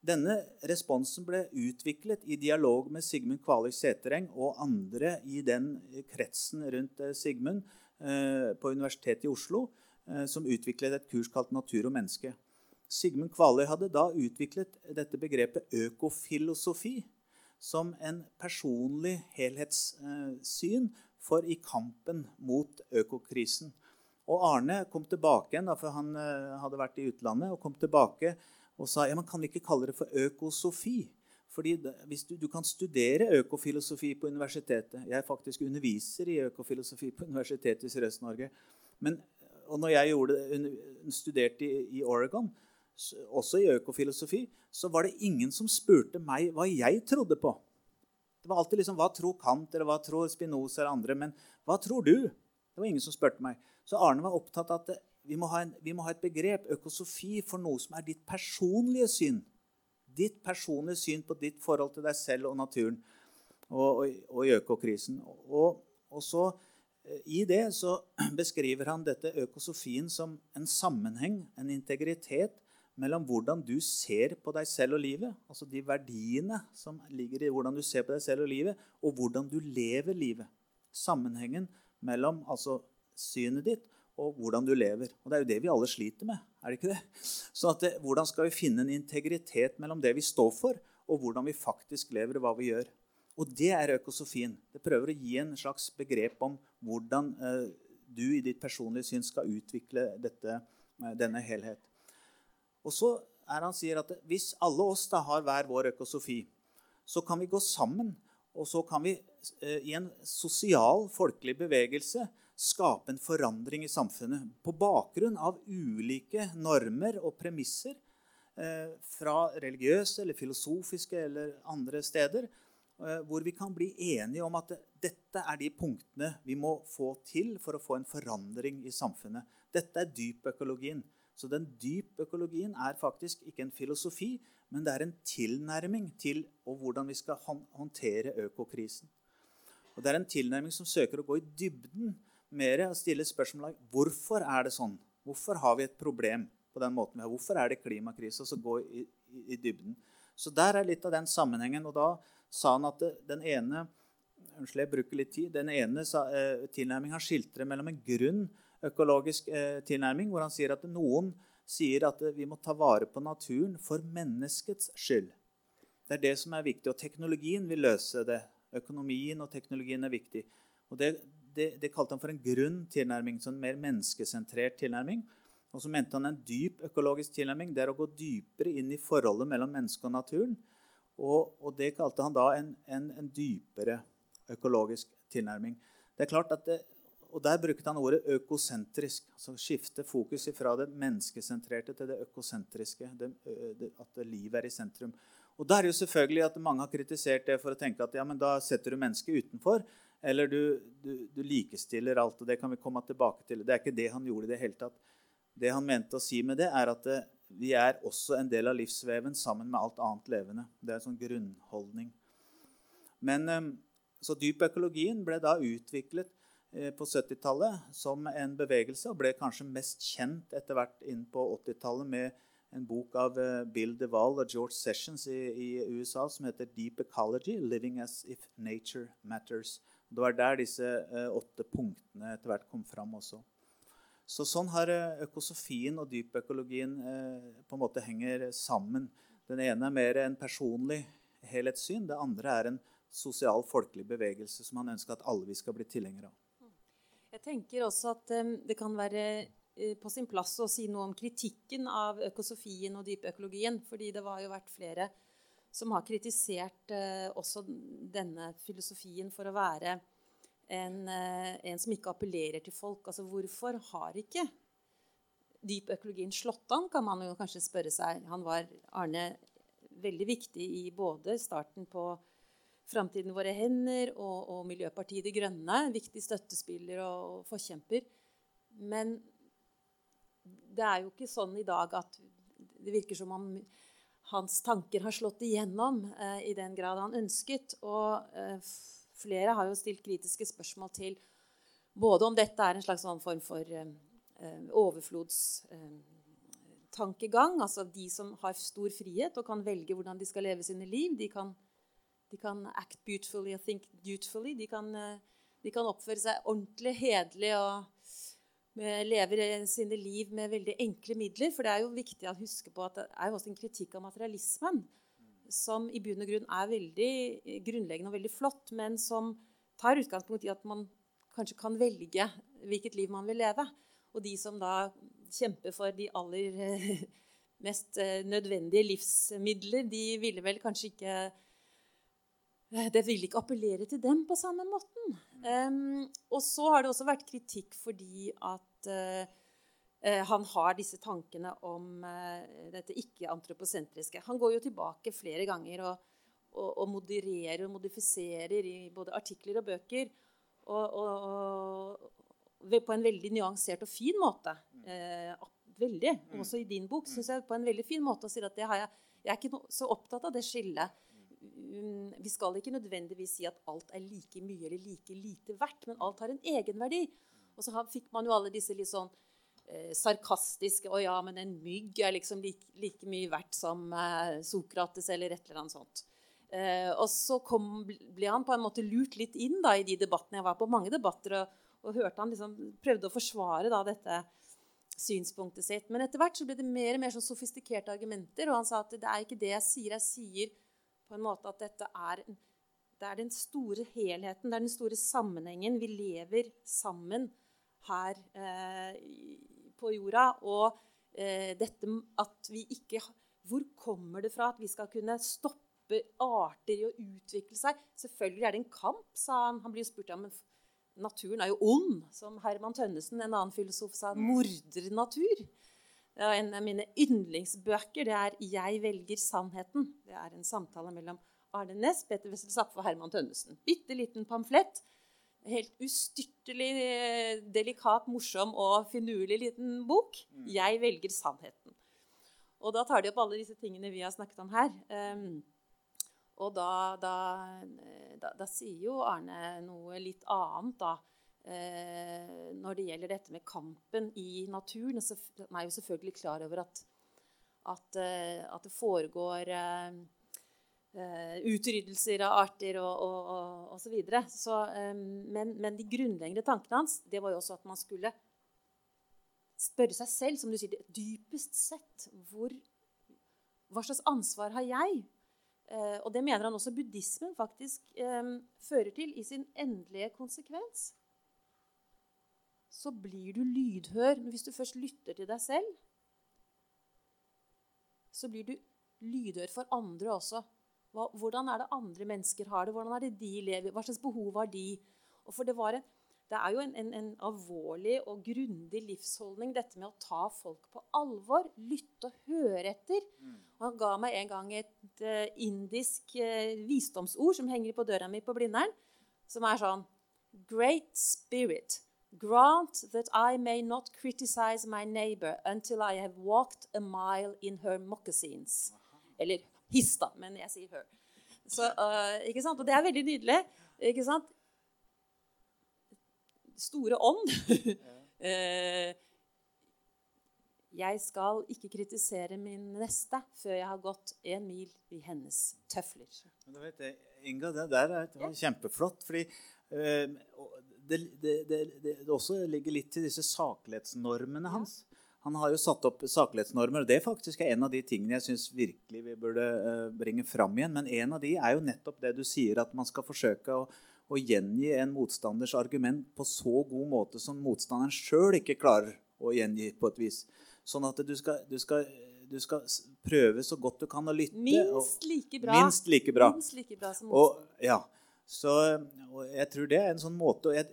Denne responsen ble utviklet i dialog med Sigmund Kvaløy Setereng og andre i den kretsen rundt eh, Sigmund eh, på Universitetet i Oslo, eh, som utviklet et kurs kalt 'Natur og menneske'. Sigmund Kvaløy hadde da utviklet dette begrepet økofilosofi som en personlig helhetssyn for i kampen mot økokrisen. Og Arne kom tilbake igjen, for han hadde vært i utlandet, og kom tilbake og sa ja, man kan vi ikke kalle det for økosofi. Fordi hvis du, du, kan studere økofilosofi på universitetet Jeg faktisk underviser i økofilosofi på Universitetet i Sørøst-Norge. Og når jeg det, studerte i, i Oregon, også i økofilosofi, så var det ingen som spurte meg hva jeg trodde på. Det var alltid liksom, Hva tror Kant eller hva tror Spinoza eller andre? Men hva tror du? Det var ingen som spurte meg. Så Arne var opptatt av at vi må, en, vi må, ha et begrep, økosofi, for noe som er ditt personlige syn. Ditt personlige syn på ditt forhold til deg selv og naturen og, og, og i økokrisen. Og, og, så eh, I det så *clears throat* beskriver han dette økosofien som en sammenheng, en integritet, mellom hvordan du ser på deg selv og livet, altså de verdiene som ligger i hvordan du ser på deg selv og livet, og hvordan du lever livet. Sammenhengen mellom altså synet ditt og hvordan du lever. Og Det er jo det vi alle sliter med. er det ikke det? Så det, Hvordan skal vi finne en integritet mellom det vi står for, og hvordan vi faktisk lever, og hva vi gjør? Og det er økosofien. Det prøver å gi en slags begrep om hvordan eh, du i ditt personlige syn skal utvikle dette, eh, denne helhet. Og så er han sier at hvis alle oss da har hver vår økosofi, så kan vi gå sammen, og så kan vi eh, i en sosial, folkelig bevegelse skape en forandring i samfunnet på bakgrunn av ulike normer og premisser eh, fra religiøse eller filosofiske eller andre steder, eh, hvor vi kan bli enige om at dette er de punktene vi må få til for å få en forandring i samfunnet. Dette er dypøkologien. Så den dypøkologien er faktisk ikke en filosofi, men det er en tilnærming til hvordan vi skal håndtere økokrisen. Og Det er en tilnærming som søker å gå i dybden mer å stille spørsmål hvorfor er det sånn. Hvorfor har vi et problem på den måten vi har? Hvorfor er det klimakrise? Og så gå i, i, i, dybden. Så der er litt av den sammenhengen. Og da sa han at det, den ene Unnskyld, jeg bruker litt tid. Den ene eh, tilnærminga skiltrer mellom en grunn økologisk eh, tilnærming, hvor han sier at noen sier at vi må ta vare på naturen for menneskets skyld. Det er det som er viktig. Og teknologien vil løse det. Økonomien og teknologien er viktig. Og det, det, det, kalte han for en grunn tilnærming, sånn mer menneskesentrert tilnærming. Og så mente han en dyp økologisk tilnærming. Det er å gå dypere inn i forholdet mellom mennesket og naturen. Og, og det kalte han da en, en, en, dypere økologisk tilnærming. det er klart at det, og Der brukte han ordet økosentrisk. altså Skifte fokus fra det menneskesentrerte til det økosentriske. Det, det, at livet er i sentrum. Og da er det jo selvfølgelig at Mange har kritisert det for å tenke at ja, men da setter du mennesket utenfor. Eller du, du, du, likestiller alt. og Det kan vi komme tilbake til. Det er ikke det han gjorde i det hele tatt. Det han mente å si med det, er at det, vi er også en del av livsveven sammen med alt annet levende. Det er en sånn grunnholdning. Men, eh, så dypøkologien ble da utviklet Eh, på 70-tallet som en bevegelse, og ble kanskje mest kjent etter hvert inn på 80-tallet med en bok av eh, Bill DeWall og George Sessions i, i, USA som heter 'Deep Ecology Living as if Nature Matters'. Det var der disse eh, åtte punktene etter hvert kom fram også. Så sånn har økosofien og dypøkologien på en måte henger sammen. Den ene er mer en personlig helhetssyn. Det andre er en sosial, folkelig bevegelse som han ønsker at alle vi skal bli tilhengere av. Jeg tenker også at det kan være på sin plass å si noe om kritikken av økosofien og dypøkologien. Fordi det har jo vært flere som har kritisert uh, også denne filosofien for å være en, uh, en, som ikke appellerer til folk. Altså hvorfor har ikke dypøkologien slått an, kan man jo kanskje spørre seg. Han var Arne veldig viktig i både starten på Framtiden våre hender og, og, Miljøpartiet De Grønne. Viktig støttespiller og, og forkjemper. Men det er jo ikke sånn i dag at det virker som om hans tanker har slått igjennom eh, i den grad han ønsket. Og eh, flere har jo stilt kritiske spørsmål til både om dette er en slags sånn form for eh, eh overflodstankegang. Eh, altså de som har stor frihet og kan velge hvordan de skal leve sine liv. De kan de kan act beautifully og think beautifully. De kan, eh, de kan oppføre seg ordentlig, hederlig og lever sine liv med veldig enkle midler. For det er jo viktig å huske på at det er jo også en kritikk av materialismen som i bunn og grunn er veldig grunnleggende og veldig flott, men som tar utgangspunkt i at man kanskje kan velge hvilket liv man vil leve. Og de som da kjemper for de aller *laughs* mest eh, nødvendige livsmidler, de ville vel kanskje ikke Eh, det vil ikke appellere til dem på samme måten. Um, og så har det også vært kritikk fordi at uh, uh, han har disse tankene om uh, dette ikke-antroposentriske. Han går jo tilbake flere ganger og, og, og, modererer og modifiserer i både artikler og bøker. Og, og på en veldig nyansert og fin måte. veldig. Mm. Også i din bok syns jeg på en veldig fin måte å si at jeg, jeg, er ikke så opptatt av det skillet Mm, vi skal ikke nødvendigvis si at alt er like mye eller like lite verdt, men alt har en egenverdi. Og så fikk man jo alle disse litt sånn eh, sarkastiske 'Å ja, men en mygg er liksom like, like mye verdt som eh, Sokrates', eller et eller annet sånt. Eh, og så kom, ble han på en måte lurt litt inn da, i de debattene. Jeg var på mange debatter og, og hørte han liksom prøvde å forsvare da, dette synspunktet sitt. Men etter hvert så ble det mer og mer sånn sofistikerte argumenter. Og han sa at det er ikke det jeg sier. Jeg sier på en måte at dette er, det er den store helheten, det er den store sammenhengen. Vi lever sammen her eh, på jorda. Og eh, dette at vi ikke Hvor kommer det fra at vi skal kunne stoppe arter i å utvikle seg? Selvfølgelig er det en kamp, sa han. Han blir spurt om naturen er jo ond, som Herman Tønnesen, en annen filosof, sa. Morder natur. En av mine yndlingsbøker det er 'Jeg velger sannheten'. Det er en samtale mellom Arne Næss, Peter Wessel Zapfe og Herman Tønnesen. Bitte liten pamflett. Helt ustyrtelig, delikat, morsom og finurlig liten bok. Mm. 'Jeg velger sannheten'. Og da tar de opp alle disse tingene vi har snakket om her. Um, og da, da, da, da, sier jo Arne noe litt annet, da. Eh, når det gjelder dette med kampen i naturen. Man er jo selvfølgelig klar over at, at, eh, at det foregår utryddelser av arter og, og, og, så videre. Um, men, men, de grunnleggende tankene hans det var jo også at man skulle spørre seg selv, som du sier, dypest sett hvor, Hva slags ansvar har jeg? Uh, og det mener han også buddhismen faktisk fører til i sin endelige konsekvens så blir du lydhør. Hvis du først lytter til deg selv, så blir du lydhør for andre også. Hva, hvordan er det andre mennesker har det? Hvordan er det de lever? Hva slags behov har de? Og for det en, det er jo en, en, en alvorlig og grundig livsholdning, dette med å ta folk på alvor. Lytte og høre etter. Og han ga meg en gang et uh, indisk uh, visdomsord som henger på døra mi på Blindern, som er sånn Great spirit, grant that I may not criticize my neighbor until I have walked a mile in her moccasins. Eller hiss, da, men jeg sier her. Så, uh, ikke sant? Og det er veldig nydelig. ikke sant? store ånd. *laughs* eh, jeg skal ikke kritisere min neste før jeg har gått en mil i hennes tøfler. Men vet jeg, Inga, det der er ja. kjempeflott. fordi eh, det, det, det, det, også ligger litt til disse saklighetsnormene hans. Han har jo satt opp saklighetsnormer, og det faktisk er en av de tingene jeg syns virkelig vi burde uh, bringe fram igjen. Men en av de er jo nettopp det du sier, at man skal forsøke å å gjengi en motstanders argument på så god måte som motstanderen sjøl ikke klarer å gjengi på et vis. Sånn at du skal, du skal, du skal prøve så godt du kan å lytte. Minst like bra. Minst like bra. Minst like bra som motstanderen. Og, ja. Så og jeg tror det er en sånn måte jeg,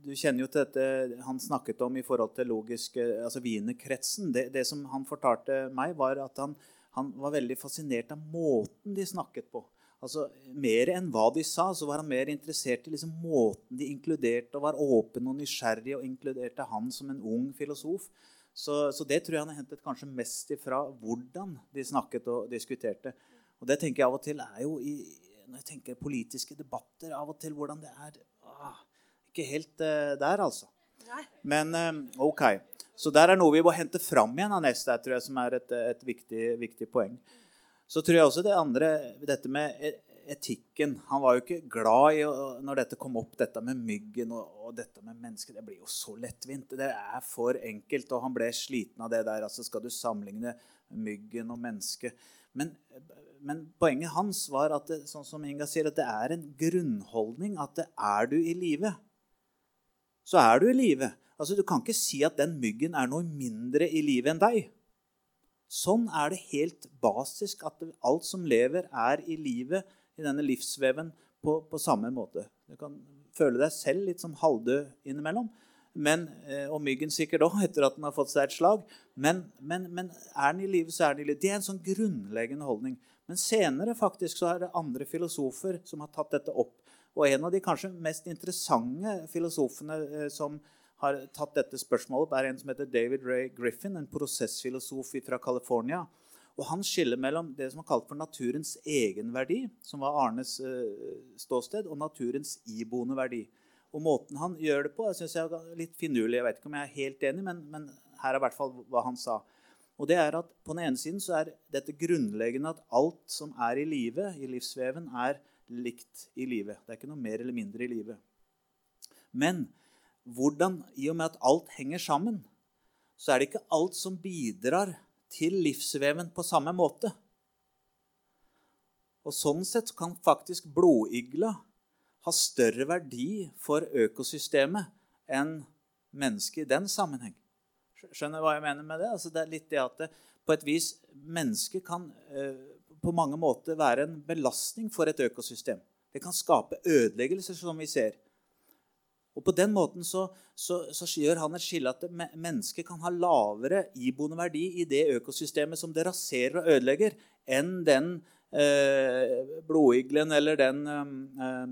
Du kjenner jo til dette han snakket om i forhold til logisk, altså wienerkretsen. Det, det som han fortalte meg, var at han, han var veldig fascinert av måten de snakket på altså, Mer enn hva de sa, så var han mer interessert i liksom, måten de inkluderte, og var åpen og nysgjerrig og inkluderte han som en ung filosof. Så, så, det tror jeg han har hentet kanskje mest ifra hvordan de snakket og diskuterte. Og det tenker jeg av og til er jo i, Når jeg tenker politiske debatter, av og til hvordan det er ah, Ikke helt uh, der, altså. Men uh, OK. Så der er noe vi må hente fram igjen av neste, tror jeg, som er et, et viktig, viktig poeng. Så tror jeg også det andre, dette med e-, etikken Han var jo ikke glad i når dette kom opp, dette med myggen og, og dette med mennesker. Det blir jo så lettvint. Det er for enkelt, og han ble sliten av det der. altså Skal du sammenligne myggen og mennesket? Men, men, poenget hans var at det, sånn som Inga sier, at det er en grunnholdning at det er du i live, så er du i live. Altså, du kan ikke si at den myggen er noe mindre i livet enn deg. Sånn er det helt basisk at alt som lever, er i livet i denne livsveven på, på samme måte. Du kan føle deg selv litt som halvdød innimellom. Men, eh, og myggen sikkert òg, *laughs* etter at den har fått seg et slag. Men, men, men er den i live, så er den i live. Det er en sånn grunnleggende holdning. Men senere faktisk så er det andre filosofer som har tatt dette opp. Og en av de kanskje mest interessante filosofene eh, som, har tatt dette spørsmålet opp, er en som heter David Ray Griffin, en prosessfilosof fra California. Og Han skiller mellom det som er kalt for naturens egenverdi, som var Arnes uh, ståsted, og naturens iboende verdi. Og Måten han gjør det på, jeg synes jeg er litt finurlig. Jeg vet ikke om jeg er helt enig, men, men her er i hvert fall hva han sa. Og det er at På den ene siden så er dette grunnleggende at alt som er i live, i livsveven, er likt i livet. Det er ikke noe mer eller mindre i livet. Men hvordan, i og med at alt henger sammen, så er det ikke alt som bidrar til livsveven på samme måte. Og Sånn sett kan faktisk blodigla ha større verdi for økosystemet enn mennesket i den sammenheng. Skjønner du hva jeg mener med det? Altså det er litt det at det, på et vis mennesket kan eh, på mange måter være en belastning for et økosystem. Det kan skape ødeleggelser, som vi ser. Og På den måten så, så, så gjør han et skille at mennesket kan ha lavere iboende verdi i det økosystemet som det raserer og ødelegger, enn den eh, blodiglen eller den eh,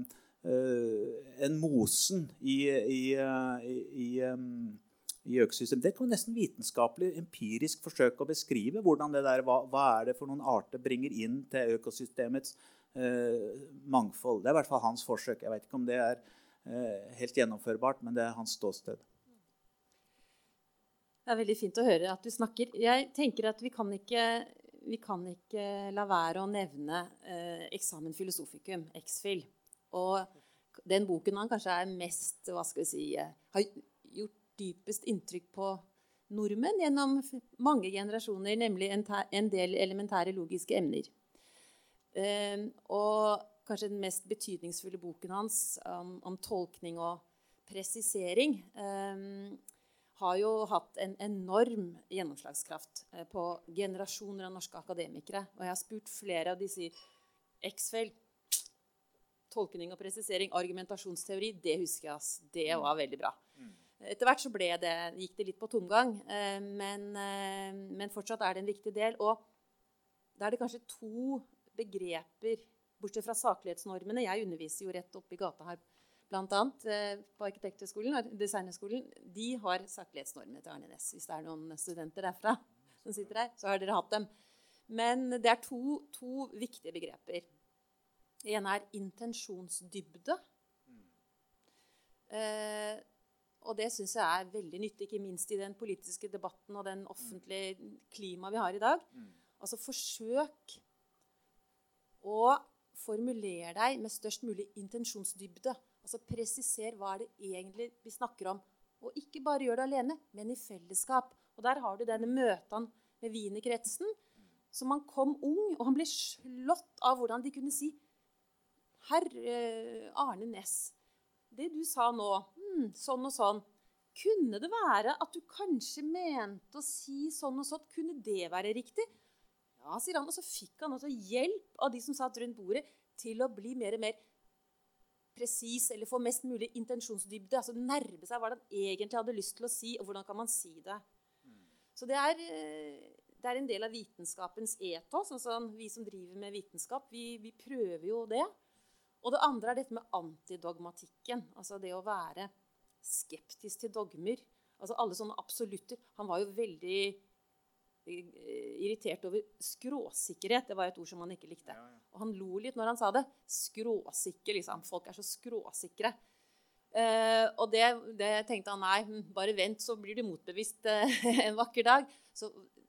eh, en mosen i, i, i, i i økosystemet. Det kan nesten vitenskapelig, empirisk forsøke å beskrive. hvordan det der, hva, hva, er det for noen arter bringer inn til økosystemets eh, mangfold. Det er i hvert fall hans forsøk. Jeg vet ikke om det er Eh, helt gjennomførbart, men det er hans ståsted. Det er veldig fint å høre at du snakker. Jeg tenker at vi kan ikke, vi kan ikke la være å nevne eh, eksamen filosofikum, Exfil. Og den boken han kanskje er mest hva skal vi si, eh, har dypest inntrykk på nordmenn gjennom mange generasjoner, nemlig en, del elementære logiske emner. Eh, og kanskje den mest betydningsfulle boken hans om, tolkning og presisering, um, har jo hatt en enorm gjennomslagskraft uh, på generasjoner av norske akademikere. Og jeg har spurt flere, av de sier X-felt, tolkning og presisering, argumentasjonsteori, det husker jeg. ass. Det var veldig bra. Etter hvert så ble det, gikk det litt på tomgang, eh, men, eh, men fortsatt er det en viktig del. Og da er det kanskje to begreper, bortsett fra saklighetsnormene Jeg underviser jo rett oppi gata her, bl.a. Eh, på Arkitekthøgskolen, Designhøgskolen. De har saklighetsnormene til Arne Næss. Hvis det er noen studenter derfra som sitter her, så har dere hatt dem. Men det er to, to viktige begreper. Det ene er intensjonsdybde. Eh, og det syns jeg er veldig nyttig, ikke minst i den politiske debatten og den offentlige klimaet vi har i dag. Altså forsøk å formulere deg med størst mulig intensjonsdybde. Altså presiser hva er det egentlig vi snakker om. Og ikke bare gjør det alene, men i fellesskap. Og der har du denne møtene med wienerkretsen. Så man kom ung, og han ble slått av hvordan de kunne si Herr Arne Næss, det du sa nå, sånn og sånn Kunne det være at du kanskje mente å si sånn og sånn? Kunne det være riktig? Ja, sier han. Og så fikk han også hjelp av de som satt rundt bordet, til å bli mer og mer presis, eller få mest mulig intensjonsdybde. altså Nærme seg hva han egentlig hadde lyst til å si, og hvordan kan man si det. Så det er, eh, det er en del av vitenskapens etos. Altså vi som driver med vitenskap, vi, vi prøver jo det. Og det andre er dette med antidogmatikken. Altså det å være skeptisk til dogmer. Altså alle sånne absolutter. Han var jo veldig eh, irritert over skråsikkerhet. Det var et ord som han ikke likte. Og han lo litt når han sa det. Skråsikker, liksom. Folk er så skråsikre. Uh, og det, det, tenkte han nei, hm, bare vent, så blir du motbevist uh, *laughs* en vakker dag. Så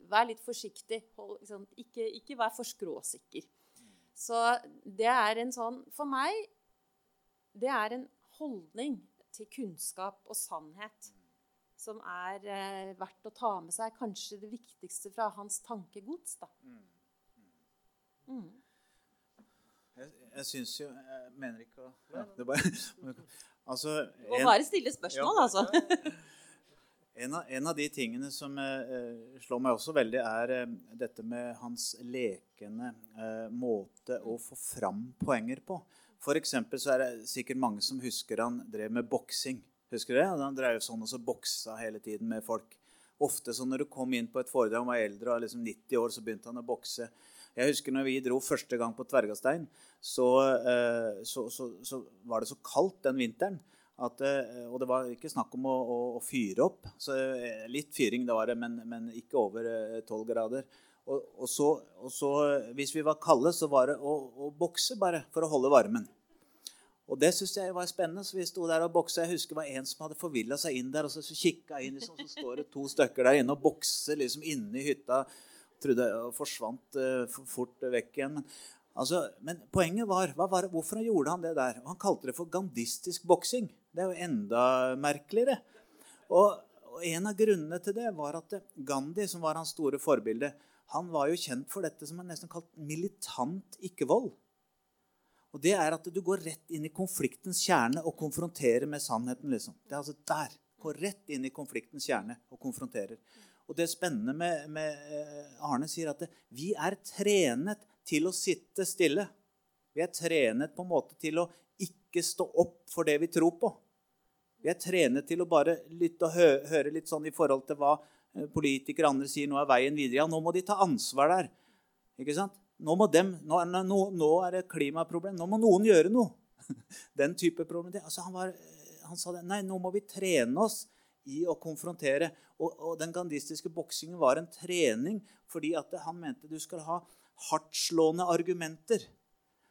vær litt forsiktig. Hold, liksom, ikke, ikke, vær for skråsikker. Så det er en sånn For meg det er en holdning til kunnskap og sannhet som er eh, verdt å ta med seg. Kanskje det viktigste fra hans tankegods. da. Mm. Jeg, jeg syns jo Jeg mener ikke å ja, det bare, *laughs* altså, en, Må bare stille spørsmål, ja, altså. En av, en av, de tingene som eh, slår meg også veldig, er eh, dette med hans lekende eh, måte å få fram poenger på. For eksempel så er det sikkert mange som husker han drev med boksing. Husker du det? Han drev sånn og så boksa hele tiden med folk. Ofte så når du kom inn på et foredrag han var eldre og liksom 90 år, så begynte han å bokse. Jeg husker når vi dro første gang på Tvergastein, så, eh, så, så, så var det så kaldt den vinteren. At, eh, og det var ikke snakk om å, å, å, fyre opp. Så eh, litt fyring det var det, men, men ikke over tolv grader. Og, og, så, og, så, hvis vi var kalde, så var det å, å bokse bare for å holde varmen. Og det syntes jeg var spennende. så vi sto der og boksa. Jeg husker det var en som hadde forvilla seg inn der. og Så, så kikka inn, liksom, så står det to stykker der inne og bokser liksom inne i hytta. Trodde jeg forsvant uh, fort vekk igjen. Men Altså, men poenget var, var, hvorfor gjorde han det der? Han kalte det for gandistisk boksing. Det er jo enda merkeligere. Og, og, En av grunnene til det var at Gandhi, som var hans store forbilde, han var jo kjent for dette som er nesten kalt militant ikke-vold. Og Det er at du går rett inn i konfliktens kjerne og konfronterer med sannheten. liksom. Det er altså der. Går rett inn i konfliktens kjerne og konfronterer. Og Det spennende med, med eh, Arne sier at det, vi er trenet til å sitte stille. Vi er trenet på en måte til å ikke stå opp for det vi tror på. Vi er trenet til å bare lytte og høre litt sånn i forhold til hva politikere og andre sier nå er veien videre. Ja, nå må de ta ansvar der. Ikke sant? Nå, dem, nå, nå, nå er det klimaproblem. Nå må noen gjøre noe. *laughs* Den type problem. Altså, han, var, han, sa det. Nei, nå må vi trene oss i å konfrontere. Og, og den gandistiske boksingen var en trening fordi han mente du skulle ha hardtslående argumenter.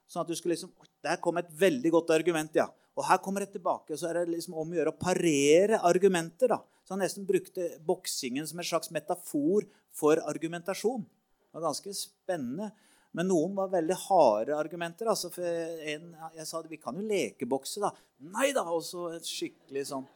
Sånn at du skulle liksom Der kom et veldig godt argument, ja. Og her kommer det tilbake. Så er det liksom om å gjøre å parere argumenter. da. Så han nesten brukte boksingen som en slags metafor for argumentasjon. Det var ganske spennende. Men noen var veldig harde argumenter. Altså en, jeg sa vi kan jo lekebokse, da. Nei da! Og så skikkelig sånn.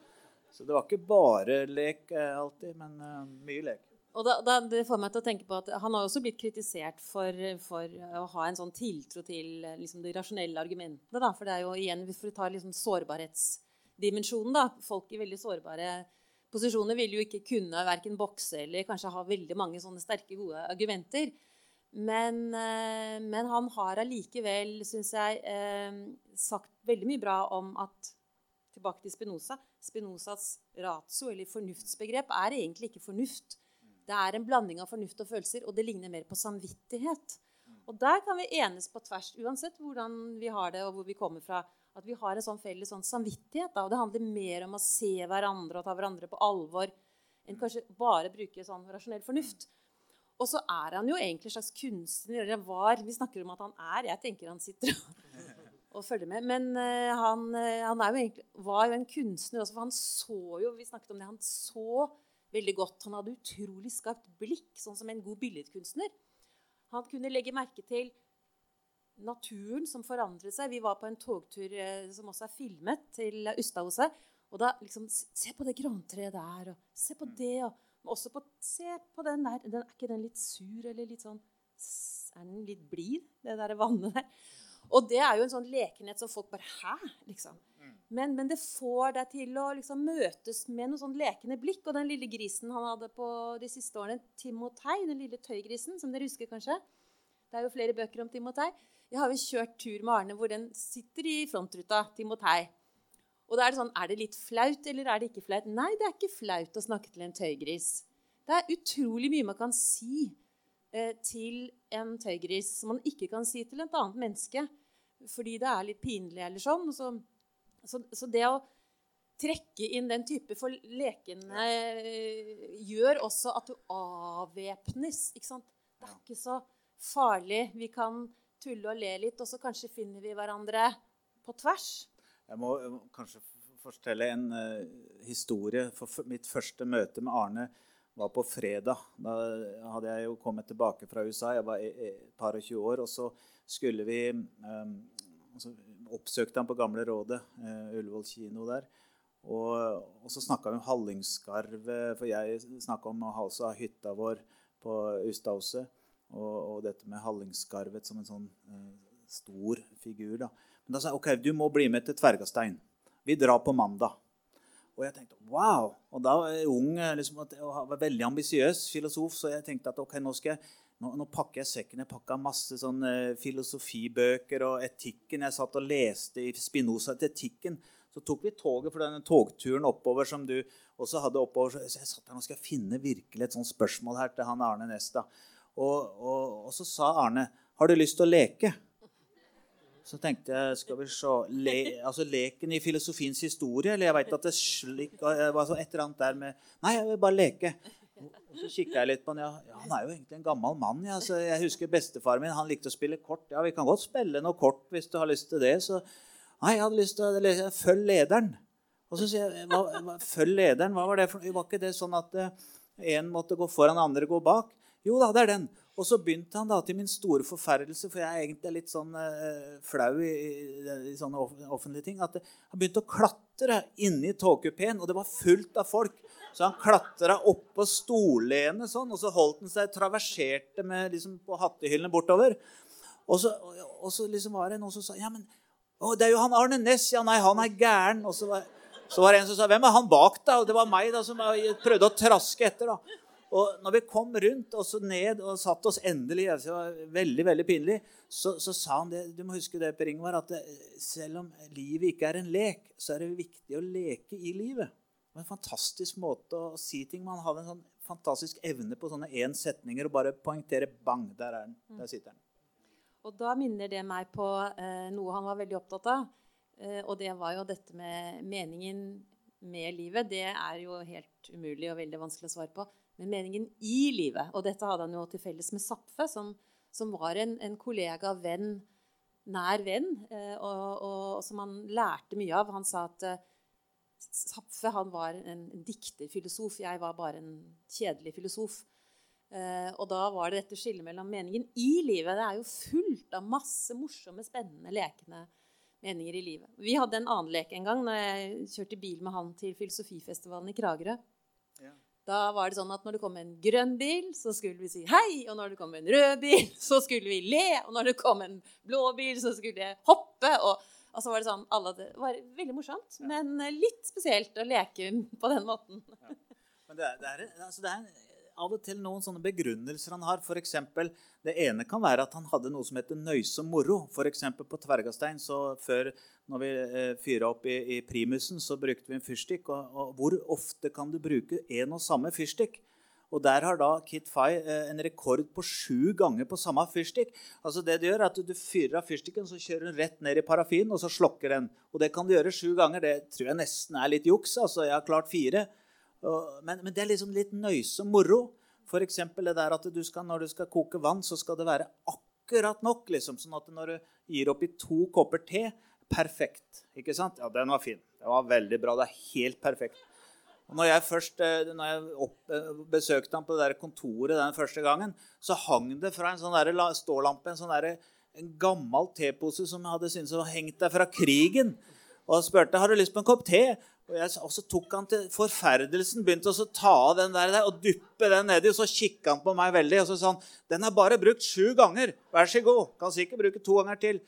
Så det var ikke bare lek eh, alltid, men uh, mye lek. Og da, da, det får meg til å tenke på at Han har også blitt kritisert for, for å ha en sånn tiltro til liksom, de rasjonelle argumentene. Da. For det er jo igjen, hvis vi tar liksom, sårbarhetsdimensjonen da, Folk i veldig sårbare posisjoner vil jo ikke kunne verken bokse eller kanskje ha veldig mange sånne sterke, gode argumenter. Men, eh, men han har allikevel, syns jeg, eh, sagt veldig mye bra om at Tilbake til Spinoza. Spinozas ratio, eller fornuftsbegrep, er egentlig ikke fornuft. Det er en blanding av fornuft og følelser, og det ligner mer på samvittighet. Og der kan vi enes på tvers, uansett hvordan vi har det og hvor vi kommer fra. At vi har en sånn felles sånn samvittighet. Da. Og det handler mer om å se hverandre og ta hverandre på alvor enn kanskje bare bruke sånn rasjonell fornuft. Og så er han jo egentlig en slags kunstner. Eller var. Vi snakker om at han er. Jeg tenker han sitter og *laughs* følger med. Men uh, han, uh, han jo egentlig, var jo en kunstner også, for han så jo Vi snakket om det. Han så veldig godt. Han hadde utrolig skarpt blikk, sånn som en god billedkunstner. Han kunne legge merke til naturen som forandret seg. Vi var på en togtur uh, som også er filmet, til Ustadhuset. Og da liksom Se på det grantreet der, og se på det, og også på Se på den der. Den, er ikke den litt sur eller litt sånn Er den litt blid, det der vannet der? Og det er jo en sånn lekenhet som folk bare Hæ? liksom. Men, men det får deg til å liksom møtes med noe sånn lekende blikk. Og den lille grisen han hadde på de siste årene, Timotei, den lille tøygrisen, som dere husker kanskje. Det er jo flere bøker om Timotei. Jeg har jo kjørt tur med Arne hvor den sitter i frontruta. Timotei. Og da er det sånn Er det litt flaut, eller er det ikke flaut? Nei, det er ikke flaut å snakke til en tøygris. Det er utrolig mye man kan si eh, til en tøygris som man ikke kan si til et annet menneske fordi det er litt pinlig eller sånn. og Så, så, så det å trekke inn den type for lekene eh, gjør også at du avvæpnes. ikke sant? Det er ikke så farlig. Vi kan tulle og le litt, og så kanskje finner vi hverandre på tvers. Jeg må, jeg må kanskje fortelle en uh, historie. For mitt første møte med Arne var på fredag. Da hadde jeg jo kommet tilbake fra USA. Jeg var et par og tjue år. Og så skulle vi um, altså, oppsøkte han på Gamle Rådet, uh, Ullevål kino der. Og, og så snakka vi om Hallingskarvet, for jeg snakka om altså, hytta vår på Ustadhuset. Og, og, dette med Hallingskarvet som en sånn eh, stor figur. da. Men da sa jeg ok, du må bli med til Tvergastein. Vi drar på mandag. Og jeg tenkte wow! Og da var jeg ung liksom, og var veldig ambisiøs filosof, så jeg tenkte at ok, nå, skal jeg, nå, nå pakker jeg sekken. Jeg pakka masse sånn filosofibøker og etikken. Jeg satt og leste i Spinoza til etikken. Så tok vi toget for denne togturen oppover som du også hadde oppover. Så jeg satt der nå skal jeg finne virkelig et sånt spørsmål her til han Arne Nesta. Og, og, og så sa Arne, har du lyst til å leke? Så tenkte jeg skal vi se, le, altså Leken i filosofiens historie eller Jeg vet at det slik, var så et eller annet der med Nei, jeg vil bare leke. Og så kikka jeg litt på han. Ja, han er jo egentlig en gammel mann. Ja. Jeg husker bestefaren min han likte å spille kort. Ja, vi kan godt spille noe kort hvis du har lyst til det. Så nei, jeg hadde lyst til å lese Følg lederen. Og så sier jeg hva, Følg lederen, hva var det for noe? Var ikke det sånn at én eh, måtte gå foran, andre gå bak? Jo da, det er den. Og så begynte han da til min store forferdelse, for jeg er egentlig litt sånn uh, flau i, i, i, sånne offentlige ting, at han begynte å klatre inni togkupeen, og det var fullt av folk. Så han klatra oppå stollenet sånn, og så holdt han seg traverserte med, liksom, på hattehyllene bortover. Og så, og så liksom var det noen som sa ja, men å, det er jo han Arne Næss. Ja, nei, han er gæren. Og så var, så var det en som sa hvem er han bak, da? Og det var meg da, som prøvde å traske etter. da. Og når vi kom rundt og så ned og satt oss endelig altså Det var veldig veldig pinlig. Så, så, sa han det Du må huske det, Per Ingvar, at det, selv om livet ikke er en lek, så er det viktig å leke i livet. Det var en fantastisk måte å si ting Man hadde en sånn fantastisk evne på sånne én setninger og bare poengtere bang, der er den. Mm. Der sitter den. Og da minner det meg på eh, noe han var veldig opptatt av. Eh, og det var jo dette med meningen med livet. Det er jo helt umulig og veldig vanskelig å svare på men meningen i livet. Og dette hadde han jo til felles med Zapfe, som, som var en, en, kollega, venn, nær venn, eh, og, og, og, som han lærte mye av. Han sa at eh, Zapfe var en, en dikterfilosof, jeg var bare en kjedelig filosof. Eh, og da var det dette skillet mellom meningen i livet. Det er jo fullt av masse morsomme, spennende, lekende meninger i livet. Vi hadde en annen lek en gang når jeg kjørte bil med han til filosofifestivalen i Kragerø. Da var det sånn at når det kom en grønn bil, så skulle vi si hei. Og når det kom en rød bil, *laughs* så skulle vi le. Og når det kom en blå bil, så skulle jeg hoppe. Og, og så var det sånn alle, Det var veldig morsomt, ja. men litt spesielt å leke på den måten. Ja. Men det er, det, er, altså det er, en av og til noen sånne begrunnelser han har. For eksempel, det ene kan være at han hadde noe som heter nøysom moro. F.eks. på Tvergastein så før når vi eh, fyra opp i, i, primusen, så brukte vi en fyrstikk. Og, og, hvor ofte kan du bruke en og samme fyrstikk? Og der har da Kit Fay eh, en rekord på sju ganger på samme fyrstikk. Altså det Du gjør er at du fyrer av fyrstikken, så kjører den rett ned i parafin, og så slokker den. Og det kan du gjøre sju ganger. Det tror jeg nesten er litt juks. altså Jeg har klart fire. Men, men, det er liksom litt nøysom moro. F.eks. det der at du skal, når du skal koke vann, så skal det være akkurat nok. liksom, Sånn at når du gir oppi to kopper te Perfekt. ikke sant? Ja, den var fin. Det var veldig bra. Det er helt perfekt. Og når jeg først eh, når jeg opp, eh, besøkte han på det der kontoret den første gangen, så hang det fra en sånn der stålampe en sånn der, en gammel tepose som jeg hadde syntes var hengt der fra krigen. Og spurte har du lyst på en kopp te. Og, jeg, og, så tok han til forferdelsen, begynte å ta av den der, og dyppe den nedi. Og så kikka han på meg veldig, og så sa han den er bare brukt sju ganger. Vær så god. Kan sikkert bruke to ganger til.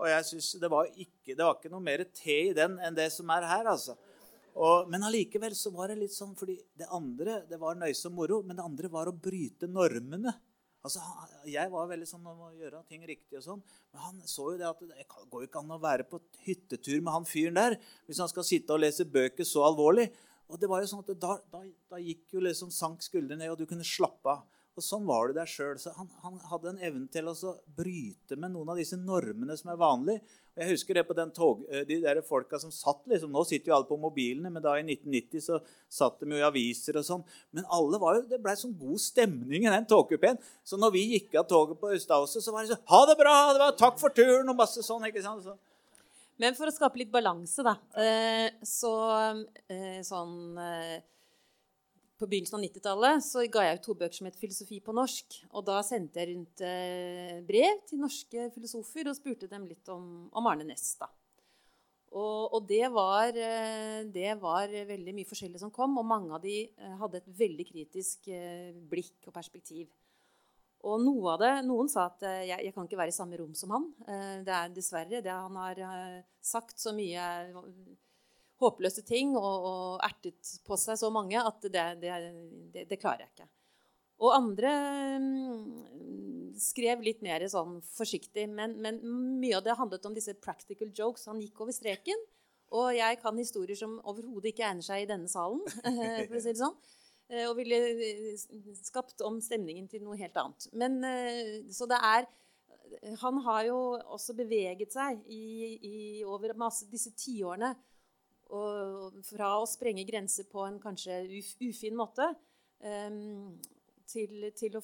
Og jeg synes det var, ikke, det var ikke noe mer te i den enn det som er her. altså. Og, men allikevel så var det litt sånn fordi det andre det var nøysom moro, men det andre var å bryte normene. Altså, Jeg var veldig sånn om å gjøre ting riktig, og sånn, men han så jo det at det går ikke an å være på hyttetur med han fyren der hvis han skal sitte og lese bøker så alvorlig. Og det var jo sånn at Da, da, da gikk jo liksom sank skuldrene ned, og du kunne slappe av. Og Sånn var det der sjøl. Han, han, hadde en evne til å bryte med noen av disse normene som er vanlige. Og jeg husker det på tog, eh, de der folka som satt liksom, Nå sitter jo alle på mobilene, men da i 1990 så satt de jo i aviser og sånn. Men alle var jo, det blei sånn god stemning i den togkupeen. Så når vi gikk av toget på Østadhuset, så var det sånn Ha det bra! Det var, takk for turen! Og masse sånn. ikke sant? Så. Men for å skape litt balanse, da, eh, så eh, sånn på begynnelsen av 90-tallet så ga jeg ut to bøker som het 'Filosofi på norsk'. Og da sendte jeg rundt eh, brev til norske filosofer og spurte dem litt om, om Arne Næss. Og, og det, var, eh, det, var, veldig mye forskjellig som kom, og mange av de eh, hadde et veldig kritisk blikk og perspektiv. Og noe det, Noen sa at jeg, jeg kan ikke være i samme rom som han. Det er dessverre det han har sagt så mye håpløse ting og, og, ertet på seg så mange at det, det, det, det klarer jeg ikke. Og andre mm, skrev litt mer sånn forsiktig, men, men, mye av det handlet om disse practical jokes. Han gikk over streken. Og jeg kan historier som overhodet ikke egner seg i denne salen. *laughs* for å si det sånn. Eh, og ville eh, skapt om stemningen til noe helt annet. Men, eh, så det er Han har jo også beveget seg i, i over masse, disse tiårene og fra å sprenge grenser på en kanskje ufin måte um, til, til, å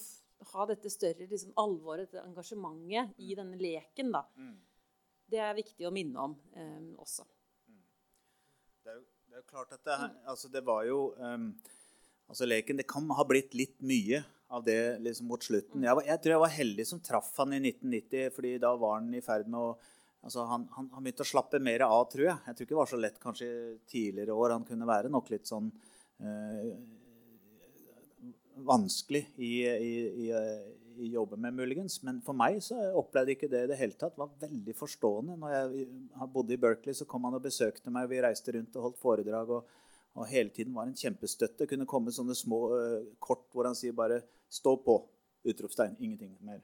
ha dette større liksom, alvoret, dette engasjementet i mm. denne leken. Da. Mm. Det er viktig å minne om um, også. Mm. Det, er jo, det er jo klart at det, altså det var jo um, altså Leken Det kan ha blitt litt mye av det liksom mot slutten. Jeg, var, jeg tror jeg var heldig som traff han i 1990, fordi da var han i ferd med å Altså han, han, han, begynte å slappe mer av, tror jeg. Jeg tror ikke det var så lett kanskje tidligere år. Han kunne være nok litt sånn øh, vanskelig i, i, i, i jobben med, muligens. Men for meg så opplevde jeg ikke det i det hele tatt. Det Var veldig forstående. Når jeg bodde i Berkeley, så kom han og besøkte meg. Vi reiste rundt og holdt foredrag. og, og hele tiden var en kjempestøtte. Kunne komme sånne små uh, kort hvor han sier bare 'stå på'. Utropstegn. Ingenting mer.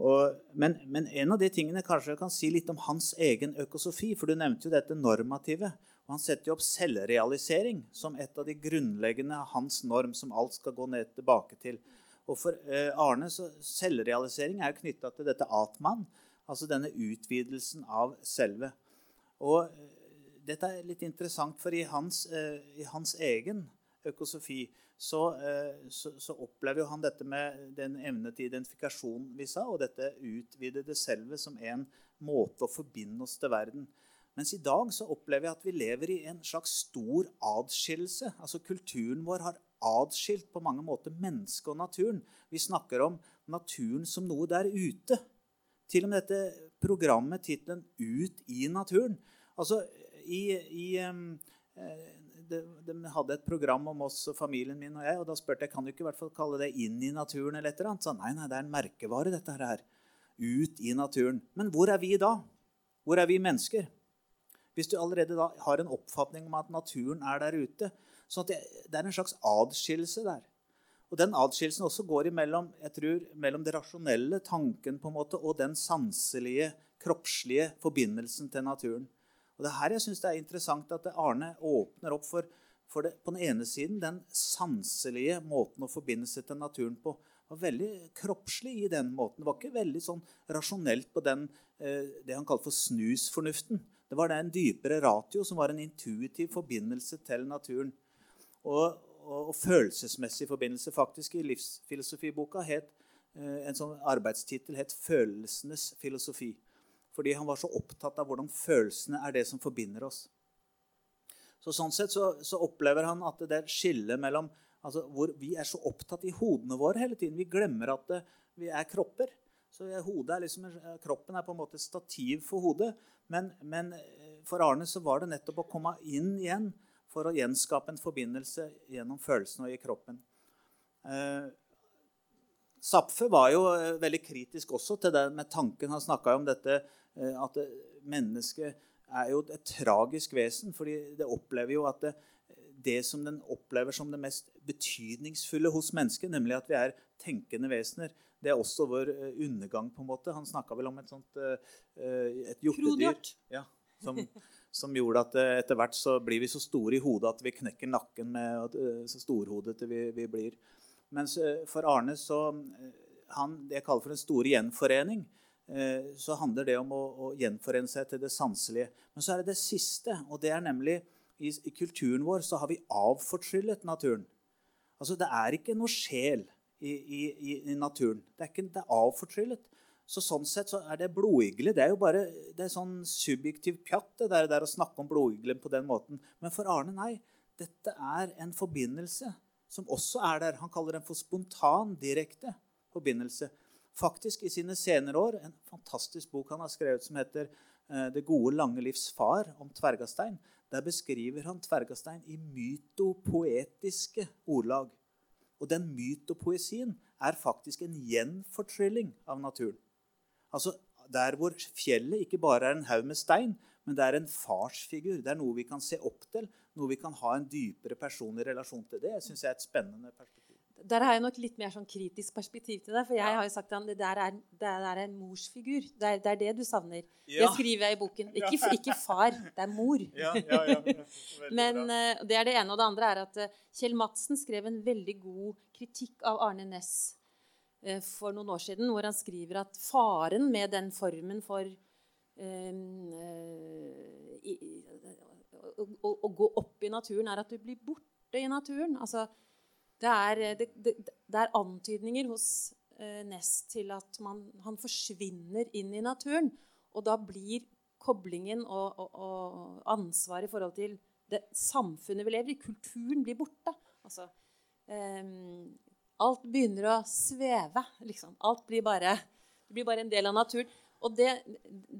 Og, men, men, en av de tingene kanskje jeg kan si litt om hans egen økosofi. For du nevnte jo dette normative. og Han setter jo opp selvrealisering som et av de grunnleggende hans norm, som alt skal gå ned tilbake til. Og for eh, Arne så selvrealisering er jo knytta til dette atman, altså denne utvidelsen av selve. Og eh, dette er litt interessant, for i hans, eh, i hans egen økosofi så, eh, så, så, opplever han dette med den evne til identifikasjon vi sa, og dette utvidede selve som en måte å forbinde oss til verden. Mens i dag så opplever jeg at vi lever i en slags stor adskillelse. Altså Kulturen vår har adskilt på mange måter mennesket og naturen. Vi snakker om naturen som noe der ute. Til og med dette programmet, tittelen 'Ut i naturen'. Altså, i, i um, de, de, hadde et program om oss og familien min og jeg. Og da spurte jeg kan du ikke i hvert fall kalle det 'Inn i naturen' eller et eller annet. Sa nei, nei, det er en merkevare, dette her. Ut i naturen. Men hvor er vi da? Hvor er vi mennesker? Hvis du allerede da har en oppfatning om at naturen er der ute. Så det, det er en slags adskillelse der. Og den adskillelsen også går imellom, jeg tror, mellom det rasjonelle, tanken, på en måte, og den sanselige, kroppslige forbindelsen til naturen. Og det er her jeg syns det er interessant at Arne åpner opp for, for det, på den ene siden den sanselige måten å forbinde seg til naturen på. var veldig kroppslig i den måten. Det var ikke veldig sånn rasjonelt på den, eh, det han kalte for snusfornuften. Det var en dypere ratio som var en intuitiv forbindelse til naturen. Og, og, og følelsesmessig forbindelse. Faktisk i livsfilosofiboka het eh, en sånn arbeidstittel het 'Følelsenes filosofi'. Fordi han var så opptatt av hvordan følelsene er det som forbinder oss. Så Sånn sett så, så opplever han at det er et skille mellom altså, hvor Vi er så opptatt i hodene våre hele tiden. Vi glemmer at det, vi er kropper. Så er liksom, Kroppen er på en måte stativ for hodet. Men, men eh, for Arne så var det nettopp å komme inn igjen for å gjenskape en forbindelse gjennom følelsene og i kroppen. Eh, Zapfe var jo eh, veldig kritisk også til det med tanken. Han snakka om dette eh, at mennesket er jo et tragisk vesen. fordi det opplever jo at det, det som den opplever som det mest betydningsfulle hos mennesket, nemlig at vi er tenkende vesener, det er også vår eh, undergang. på en måte. Han snakka vel om et sånt et hjortedyr. Ja, som, *laughs* som gjorde at eh, etter hvert så blir vi så store i hodet at vi knekker nakken med eh, så storhodete vi, vi blir. Mens eh, for Arne så han, Det jeg kaller for en stor gjenforening. Så handler det om å, å, gjenforene seg til det sanselige. Men så er det det siste, og det er nemlig i, i kulturen vår så har vi avfortryllet naturen. Altså Det er ikke noe sjel i, i, i naturen. Det er, ikke, det er avfortryllet. Så sånn sett så er det blodigle. Det er jo bare det er sånn subjektiv pjatt det der, der å snakke om blodiglen på den måten. Men for Arne, nei. Dette er en forbindelse som også er der. Han kaller den for spontan, direkte forbindelse. Faktisk i sine senere år en fantastisk bok han har skrevet som heter eh, 'Det gode, lange livs far', om Tvergastein. Der beskriver han Tvergastein i mytopoetiske ordlag. Og den mytopoesien er faktisk en gjenfortrylling av naturen. Altså, Der hvor fjellet ikke bare er en haug med stein, men det er en farsfigur. Det er noe vi kan se opp til, noe vi kan ha en dypere personlig relasjon til. Det syns jeg er et spennende perspektiv. Der har jeg nok litt mer sånn kritisk perspektiv til det. For jeg har jo sagt at det der er, det der er en morsfigur. Det er, det er, det du savner. Ja. Det skriver jeg i boken. Ikke, ikke far, det er mor. Ja, ja, ja. Men uh, det er det ene. Og det andre er at uh, Kjell Madsen skrev en veldig god kritikk av Arne Næss uh, for noen år siden, hvor han skriver at faren med den formen for i, å, å, gå opp i naturen, er at du blir borte i naturen. Altså, det, er, det, det, det er antydninger hos eh, Nest til at man, han forsvinner inn i naturen. Og da blir koblingen og, og, og ansvaret i forhold til det samfunnet vi lever i, kulturen, blir borte. Altså, eh, Alt begynner å sveve. Liksom. Alt blir bare, blir bare, en del av naturen. Og det,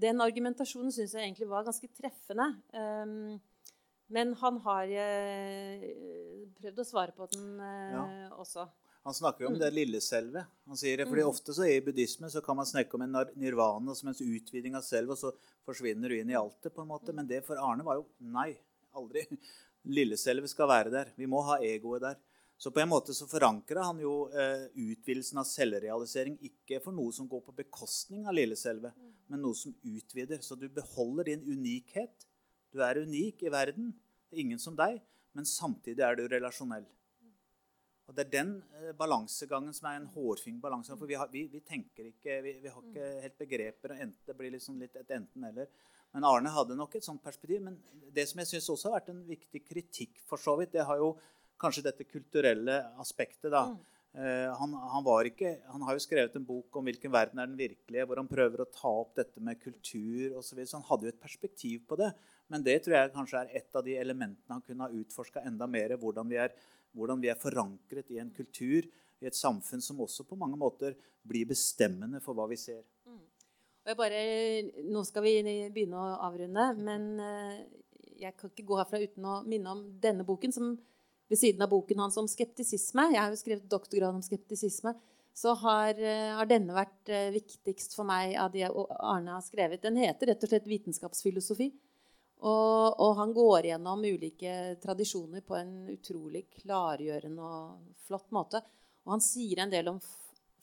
den argumentasjonen syns jeg egentlig var ganske treffende. Um, men han har uh, prøvd å svare på den uh, ja. også. Han snakker jo om mm. det lille selve. Han sier det, fordi mm. Ofte så i buddhisme så kan man snakke om en nirvana som en utviding av selvet, og så forsvinner du inn i altet. på en måte. Men det for Arne var jo nei. Aldri. *laughs* Lilleselvet skal være der. Vi må ha egoet der. Så på en måte så forankra han jo eh, utvidelsen av selvrealisering ikke for noe som går på bekostning av lilleselvet, mm. men noe som utvider. Så du beholder din unikhet. Du er unik i verden. Ingen som deg, men samtidig er du relasjonell. Og Det er den eh, balansegangen som er en hårfin balanse. For vi, har, vi, vi tenker ikke, vi, vi, har ikke helt begreper. Det blir liksom litt et enten-eller. Men Arne hadde nok et sånt perspektiv. Men det som jeg syns også har vært en viktig kritikk, for så vidt, det har jo kanskje dette kulturelle aspektet. da. Mm. Uh, han, han, ikke, han, har jo skrevet en bok om hvilken verden er den virkelige, hvor han prøver å ta opp dette med kultur osv. Så, videre. så han hadde jo et perspektiv på det. Men det tror jeg kanskje er et av de elementene han kunne ha utforska enda mer. Hvordan vi, er, hvordan vi er forankret i en kultur, i et samfunn som også på mange måter blir bestemmende for hva vi ser. Mm. Bare, nå skal vi begynne å avrunde, men uh, jeg kan ikke gå herfra uten å minne om denne boken, som ved siden av boken hans om skeptisisme Jeg har jo skrevet doktorgrad om skeptisisme. Så har, eh, har, denne vært eh, viktigst for meg av de Arne har skrevet. Den heter rett og slett 'Vitenskapsfilosofi'. Og, og, han går gjennom ulike tradisjoner på en utrolig klargjørende og flott måte. Og han sier en del om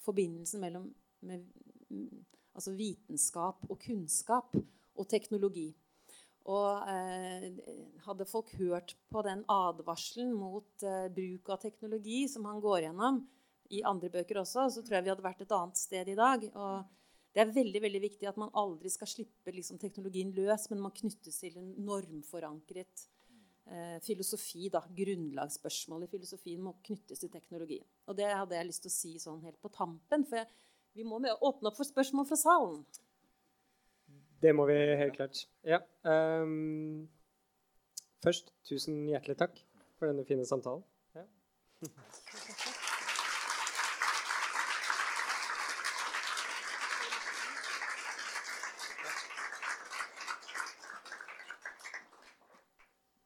forbindelsen mellom med, altså vitenskap og kunnskap og teknologi. Og eh, hadde folk hørt på den advarselen mot eh, bruk av teknologi som han går gjennom i andre bøker også, så tror jeg vi hadde vært et annet sted i dag. Og det er veldig veldig viktig at man aldri skal slippe liksom, teknologien løs, men man knyttes til en normforankret eh, filosofi. Da. Grunnlagsspørsmål i filosofien må knyttes til teknologien. Og det hadde jeg lyst til å si sånn helt på tampen. For jeg, vi må åpne opp for spørsmål fra salen. Det må vi helt klart. Ja. Um, først, tusen hjertelig takk for denne fine samtalen. Ja.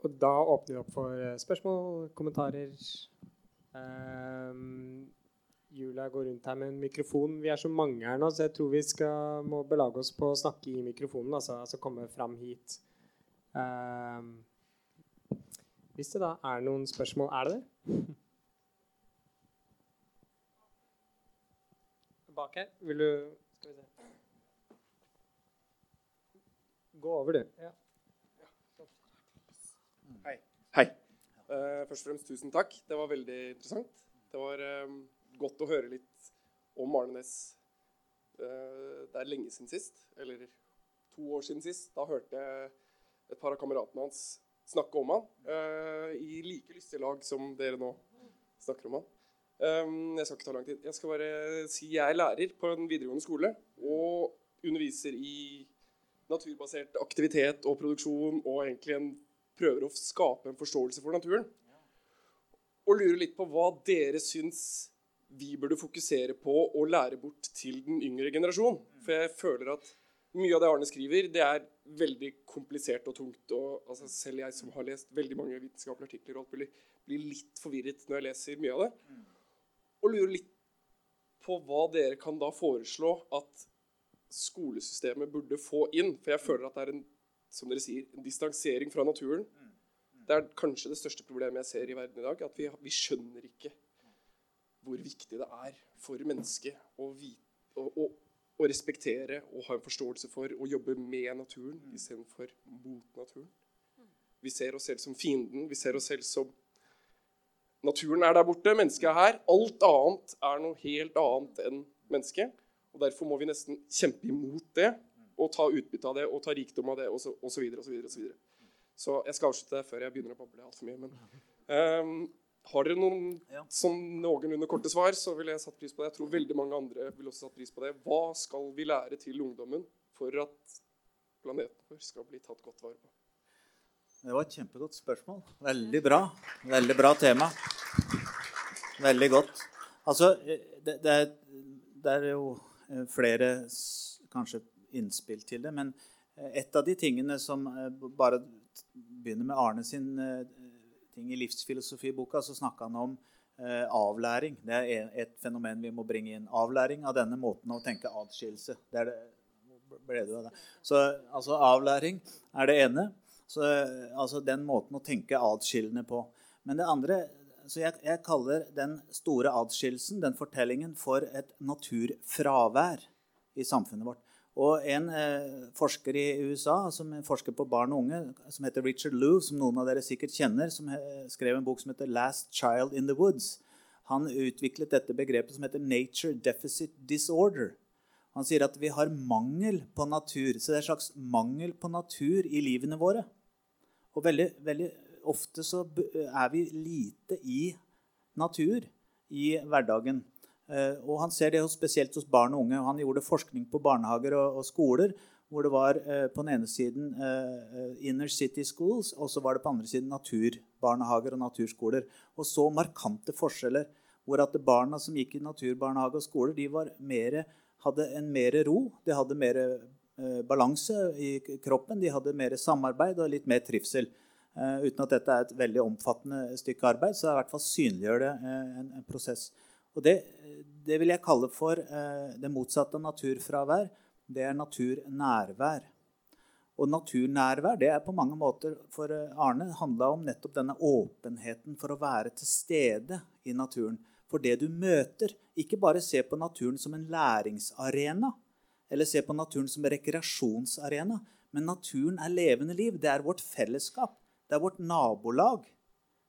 Og da åpner vi opp for eh, spørsmål, kommentarer. Um, Julia går rundt her med en mikrofon. Vi er så mange her nå, så jeg tror vi skal, må belage oss på å snakke i mikrofonen. Altså, altså komme fram hit. Um, hvis det da er noen spørsmål Er det det? Bak her. Vil du Skal vi se. Gå over, du. Ja. Hei. Hei. Uh, først og fremst tusen takk. Det var veldig interessant. Det var um, godt å høre litt om Arne Næss. Eh, det er lenge siden sist, eller to år siden sist. Da hørte jeg et par av kameratene hans snakke om han eh, i like lystige lag som dere nå snakker om han. Eh, jeg skal ikke ta lang tid. Jeg skal bare si jeg er lærer på en videregående skole og underviser i naturbasert aktivitet og produksjon og egentlig en, prøver å skape en forståelse for naturen. Og lurer litt på hva dere syns vi burde fokusere på å lære bort til den yngre generasjon. For jeg føler at mye av det Arne skriver, det er veldig komplisert og tungt. og altså, Selv jeg som har lest veldig mange vitenskapelige artikler, og blir, blir litt forvirret når jeg leser mye av det. Og lurer litt på hva dere kan da foreslå at skolesystemet burde få inn. For jeg føler at det er en som dere sier, en distansering fra naturen. Det er kanskje det største problemet jeg ser i verden i dag. At vi, vi skjønner ikke hvor viktig det er for mennesket å, å, å, å, respektere og ha en forståelse for å jobbe med naturen mm. istedenfor mot naturen. Vi ser oss selv som fienden. Vi ser oss selv som Naturen er der borte, mennesket er her. Alt annet er noe helt annet enn mennesket. Og Derfor må vi nesten kjempe imot det og ta utbytte av det og ta rikdom av det osv. Så, så, videre, så, så jeg skal avslutte før jeg begynner å bable altfor mye. Men, um, har dere noen ja. sånn noenlunde korte svar, så ville jeg satt pris på det. Jeg tror veldig mange andre vil også satt pris på det. Hva skal vi lære til ungdommen for at planeten vår skal bli tatt godt vare på? Det var et kjempegodt spørsmål. Veldig bra. Veldig bra tema. Veldig godt. Altså, det, det, er, det er, jo eh, flere kanskje innspill til det, men eh, et av de tingene som eh, bare begynner med Arne sin ting i livsfilosofiboka så snakka han om eh, avlæring. Det er et fenomen vi må bringe inn. Avlæring av denne måten å tenke adskillelse. Det er det, ble det, det. Så altså avlæring er det ene. Så, altså den måten å tenke adskillende på. Men det andre så jeg, jeg kaller den store adskillelsen, den fortellingen, for et naturfravær i samfunnet vårt. Og en eh, forsker i USA som forsker på barn og unge, som heter Richard Lew, som noen av dere sikkert kjenner, som skrev en bok som heter 'Last Child in the Woods', han utviklet dette begrepet som heter 'nature deficit disorder'. Han sier at vi har mangel på natur. Så det er en slags mangel på natur i livene våre. Og veldig, veldig ofte så er vi lite i natur i hverdagen. Eh, og han ser det spesielt hos barn og unge. Han gjorde forskning på barnehager og, skoler hvor det var eh, på den ene siden eh, inner city schools, og så var det på den andre siden naturbarnehager og naturskoler. Og så markante forskjeller. Hvor at barna som gikk i naturbarnehage og skoler, de mere, hadde en mer ro. De hadde mer balanse i kroppen, de hadde mer samarbeid og litt mer trivsel. Uten at dette er et veldig omfattende stykke arbeid, så i hvert fall synliggjør det en, en, prosess. Og det, det vil jeg kalle for eh, det motsatte av naturfravær. Det er naturnærvær. Og naturnærvær det er på mange måter for eh, Arne handla om nettopp denne åpenheten for å være til stede i naturen. For det du møter, ikke bare se på naturen som en læringsarena, eller se på naturen som en rekreasjonsarena, men naturen er levende liv. Det er vårt fellesskap. Det er vårt nabolag.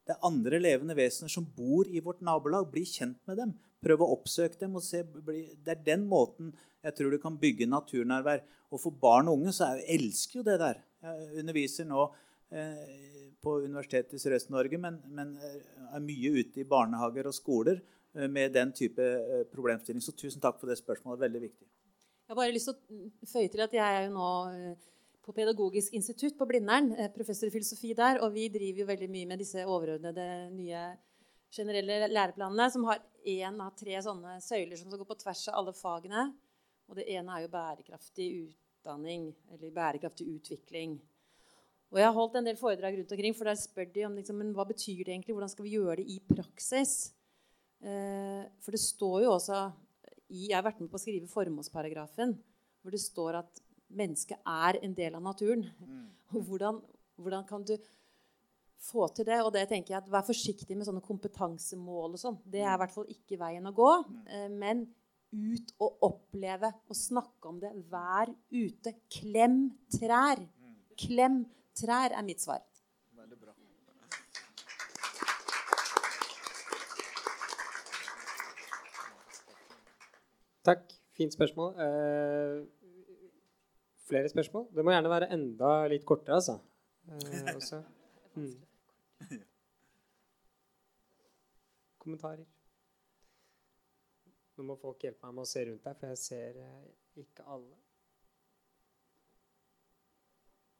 Det er andre levende vesener som bor i vårt nabolag. Bli kjent med dem. Prøv å oppsøke dem. og se. Det er den måten jeg tror du kan bygge naturnærvær. Og for barn og unge så jeg elsker jo det der. Jeg underviser nå eh, på Universitetet i Sørøst-Norge, men, men, eh, er mye ute i barnehager og skoler eh, med den type eh, problemstilling. Så tusen takk for det spørsmålet. Veldig viktig. Jeg har bare lyst til å føye til at jeg er jo nå på Pedagogisk institutt på Blindern, eh, professor i filosofi der. Og vi driver jo veldig mye med disse overordnede nye generelle læreplanene, som har én av tre sånne søyler som skal gå på tvers av alle fagene. Og det ene er jo bærekraftig utdanning, eller bærekraftig utvikling. Og jeg har holdt en del foredrag rundt omkring, for der spør de om liksom, men hva betyr det egentlig, hvordan skal vi gjøre det i praksis. Eh, for det står jo også i, Jeg har vært med på å skrive formålsparagrafen, hvor det står at mennesket er en del av naturen. Mm. Og hvordan, hvordan, kan du få til det? Og det tenker jeg at Vær forsiktig med sånne kompetansemål og sånn. Det er i hvert fall ikke veien å gå. Mm. Eh, men ut og oppleve og snakke om det. Vær ute. Klem trær. Mm. Klem trær er mitt svar. Veldig bra. Takk. Fint spørsmål. Uh, flere spørsmål? Det må gjerne være enda litt kortere, altså. Eh, også. *laughs* Mm. Kommentarer? Nå må folk hjelpe meg med å se rundt her, for jeg ser eh, ikke alle.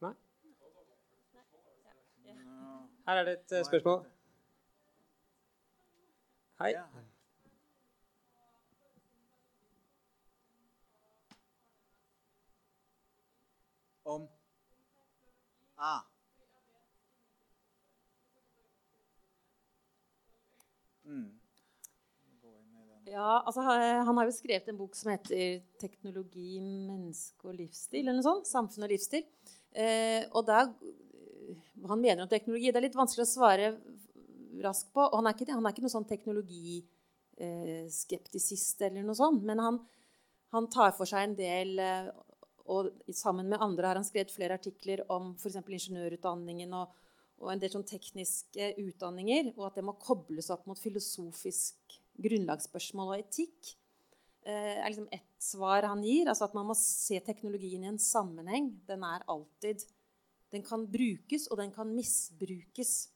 Nei? Her er det et uh, spørsmål. Hei. Om ah. Mm. Ja, altså, Han har jo skrevet en bok som heter 'Teknologi, menneske og livsstil'. eller noe sånt, Samfunn og livsstil. Eh, og der, Han mener om teknologi. Det er litt vanskelig å svare raskt på. og Han er ikke, han er ikke noen sånn teknologiskeptisist, eh, eller noe sånt, men han, han, tar for seg en del eh, og sammen med andre har han skrevet flere artikler om f.eks. ingeniørutdanningen og, og, en del sånn tekniske utdanninger, og at det må kobles opp mot filosofisk grunnlagsspørsmål og etikk. Eh, er liksom ett svar han gir. altså At man må se teknologien i en sammenheng. Den er alltid Den kan brukes, og den kan misbrukes.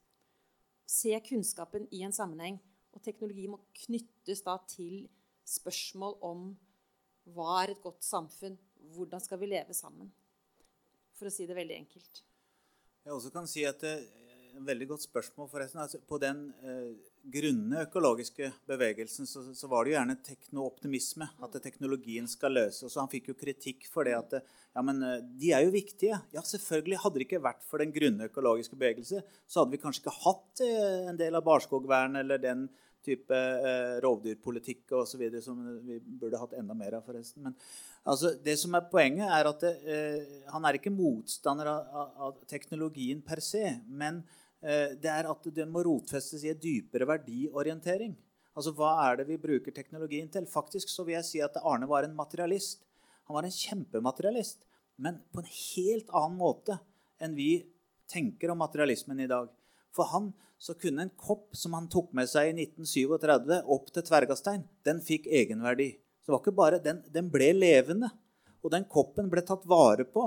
Se kunnskapen i en sammenheng. Og teknologi må knyttes da til spørsmål om hva er et godt samfunn? Hvordan skal vi leve sammen? For å si det veldig enkelt. Jeg også kan si at det er et veldig godt spørsmål, forresten. Altså, på den eh, grunne økologiske bevegelsen så, så, var det jo gjerne teknooptimisme. At teknologien skal løse. Og så Han fikk jo kritikk for det at ja, men eh, de er jo viktige. Ja, selvfølgelig. Hadde det ikke vært for den grunne økologiske bevegelse, så hadde vi kanskje ikke hatt eh, en del av barskogvern eller den type eh, rovdyrpolitikk osv. som vi burde hatt enda mer av, forresten. Men altså, det som er poenget, er at det, eh, han er ikke motstander av, av, teknologien per se. Men eh, det er at den må rotfestes i en dypere verdiorientering. Altså, Hva er det vi bruker teknologien til? Faktisk så vil jeg si at Arne var en materialist. Han var en kjempematerialist, men på en helt annen måte enn vi tenker om materialismen i dag. For han så kunne en kopp som han tok med seg i 1937 opp til Tvergastein, den fikk egenverdi. Så det var ikke bare, den, den ble levende. Og den koppen ble tatt vare på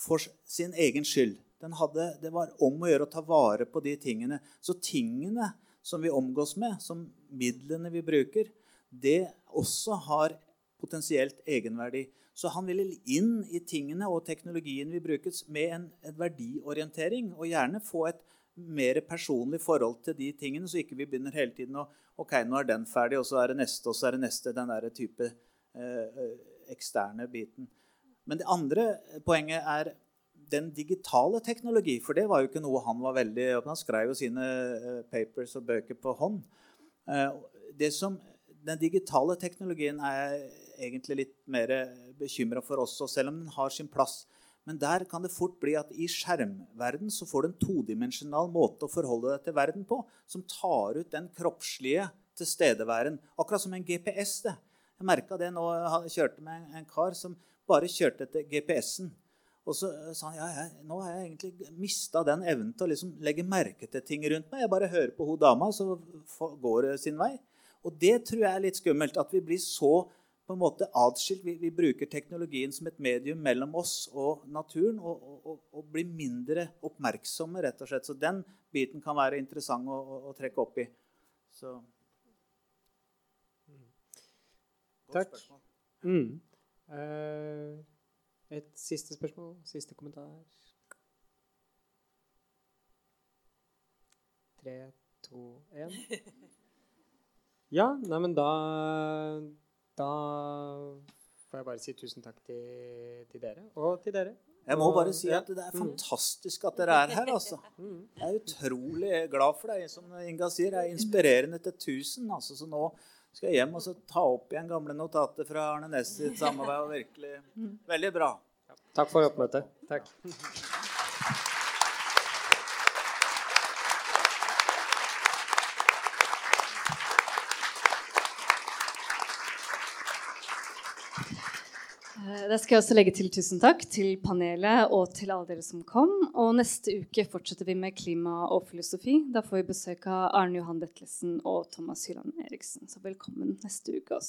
for sin egen skyld. Hadde, det var om å gjøre å ta vare på de tingene. Så tingene som vi omgås med, som midlene vi bruker, det også har potensielt egenverdi. Så han ville inn i tingene og teknologien vi bruker, med en, en verdiorientering. Og gjerne få et mer personlig forhold til de tingene, så ikke vi begynner hele tiden å Ok, nå er den ferdig, og så er det neste, og så er det neste. Den der type eh, eksterne biten. Men det andre poenget er den digitale teknologi. For det var jo ikke noe han var veldig Han skrev jo sine eh, papers og bøker på hånd. Eh, det som, den digitale teknologien er jeg egentlig litt mer bekymra for også, selv om den har sin plass. Men der kan det fort bli at i skjermverden så får du en todimensjonal måte å forholde deg til verden på, som tar ut den kroppslige tilstedeværen. Akkurat som en GPS. det. Jeg merka det nå jeg kjørte med en kar som bare kjørte etter GPS-en. Og så sa han ja, jeg, nå har jeg egentlig mista den evnen til å liksom legge merke til ting rundt meg. Jeg bare hører på hun dama, så går det sin vei. Og det tror jeg er litt skummelt. At vi blir så på en måte atskilt. Vi, vi bruker teknologien som et medium mellom oss og naturen og, og, og, blir mindre oppmerksomme, rett og slett. Så den biten kan være interessant å, å, å trekke opp i. Så. Takk. Mm. Uh, et siste spørsmål? Siste kommentar? Tre, to, én. *laughs* Ja, nei, men da Da får jeg bare si tusen takk til, til dere. Og til dere. Jeg må bare si at det er mm. fantastisk at dere er her. altså. Mm. Jeg er utrolig glad for deg. Som Inga sier, det er inspirerende til tusen. altså, Så nå skal jeg hjem og ta opp igjen gamle notater fra Arne Næss sitt samarbeid. Virkelig, veldig bra. Takk for oppmøtet. Takk. *laughs* da skal jeg også legge til tusen takk til panelet og til alle dere som kom. Og neste uke fortsetter vi med klima og filosofi. Da får vi besøk av Arne Johan Detlesen og Thomas Hyland Eriksen. Så velkommen neste uke også.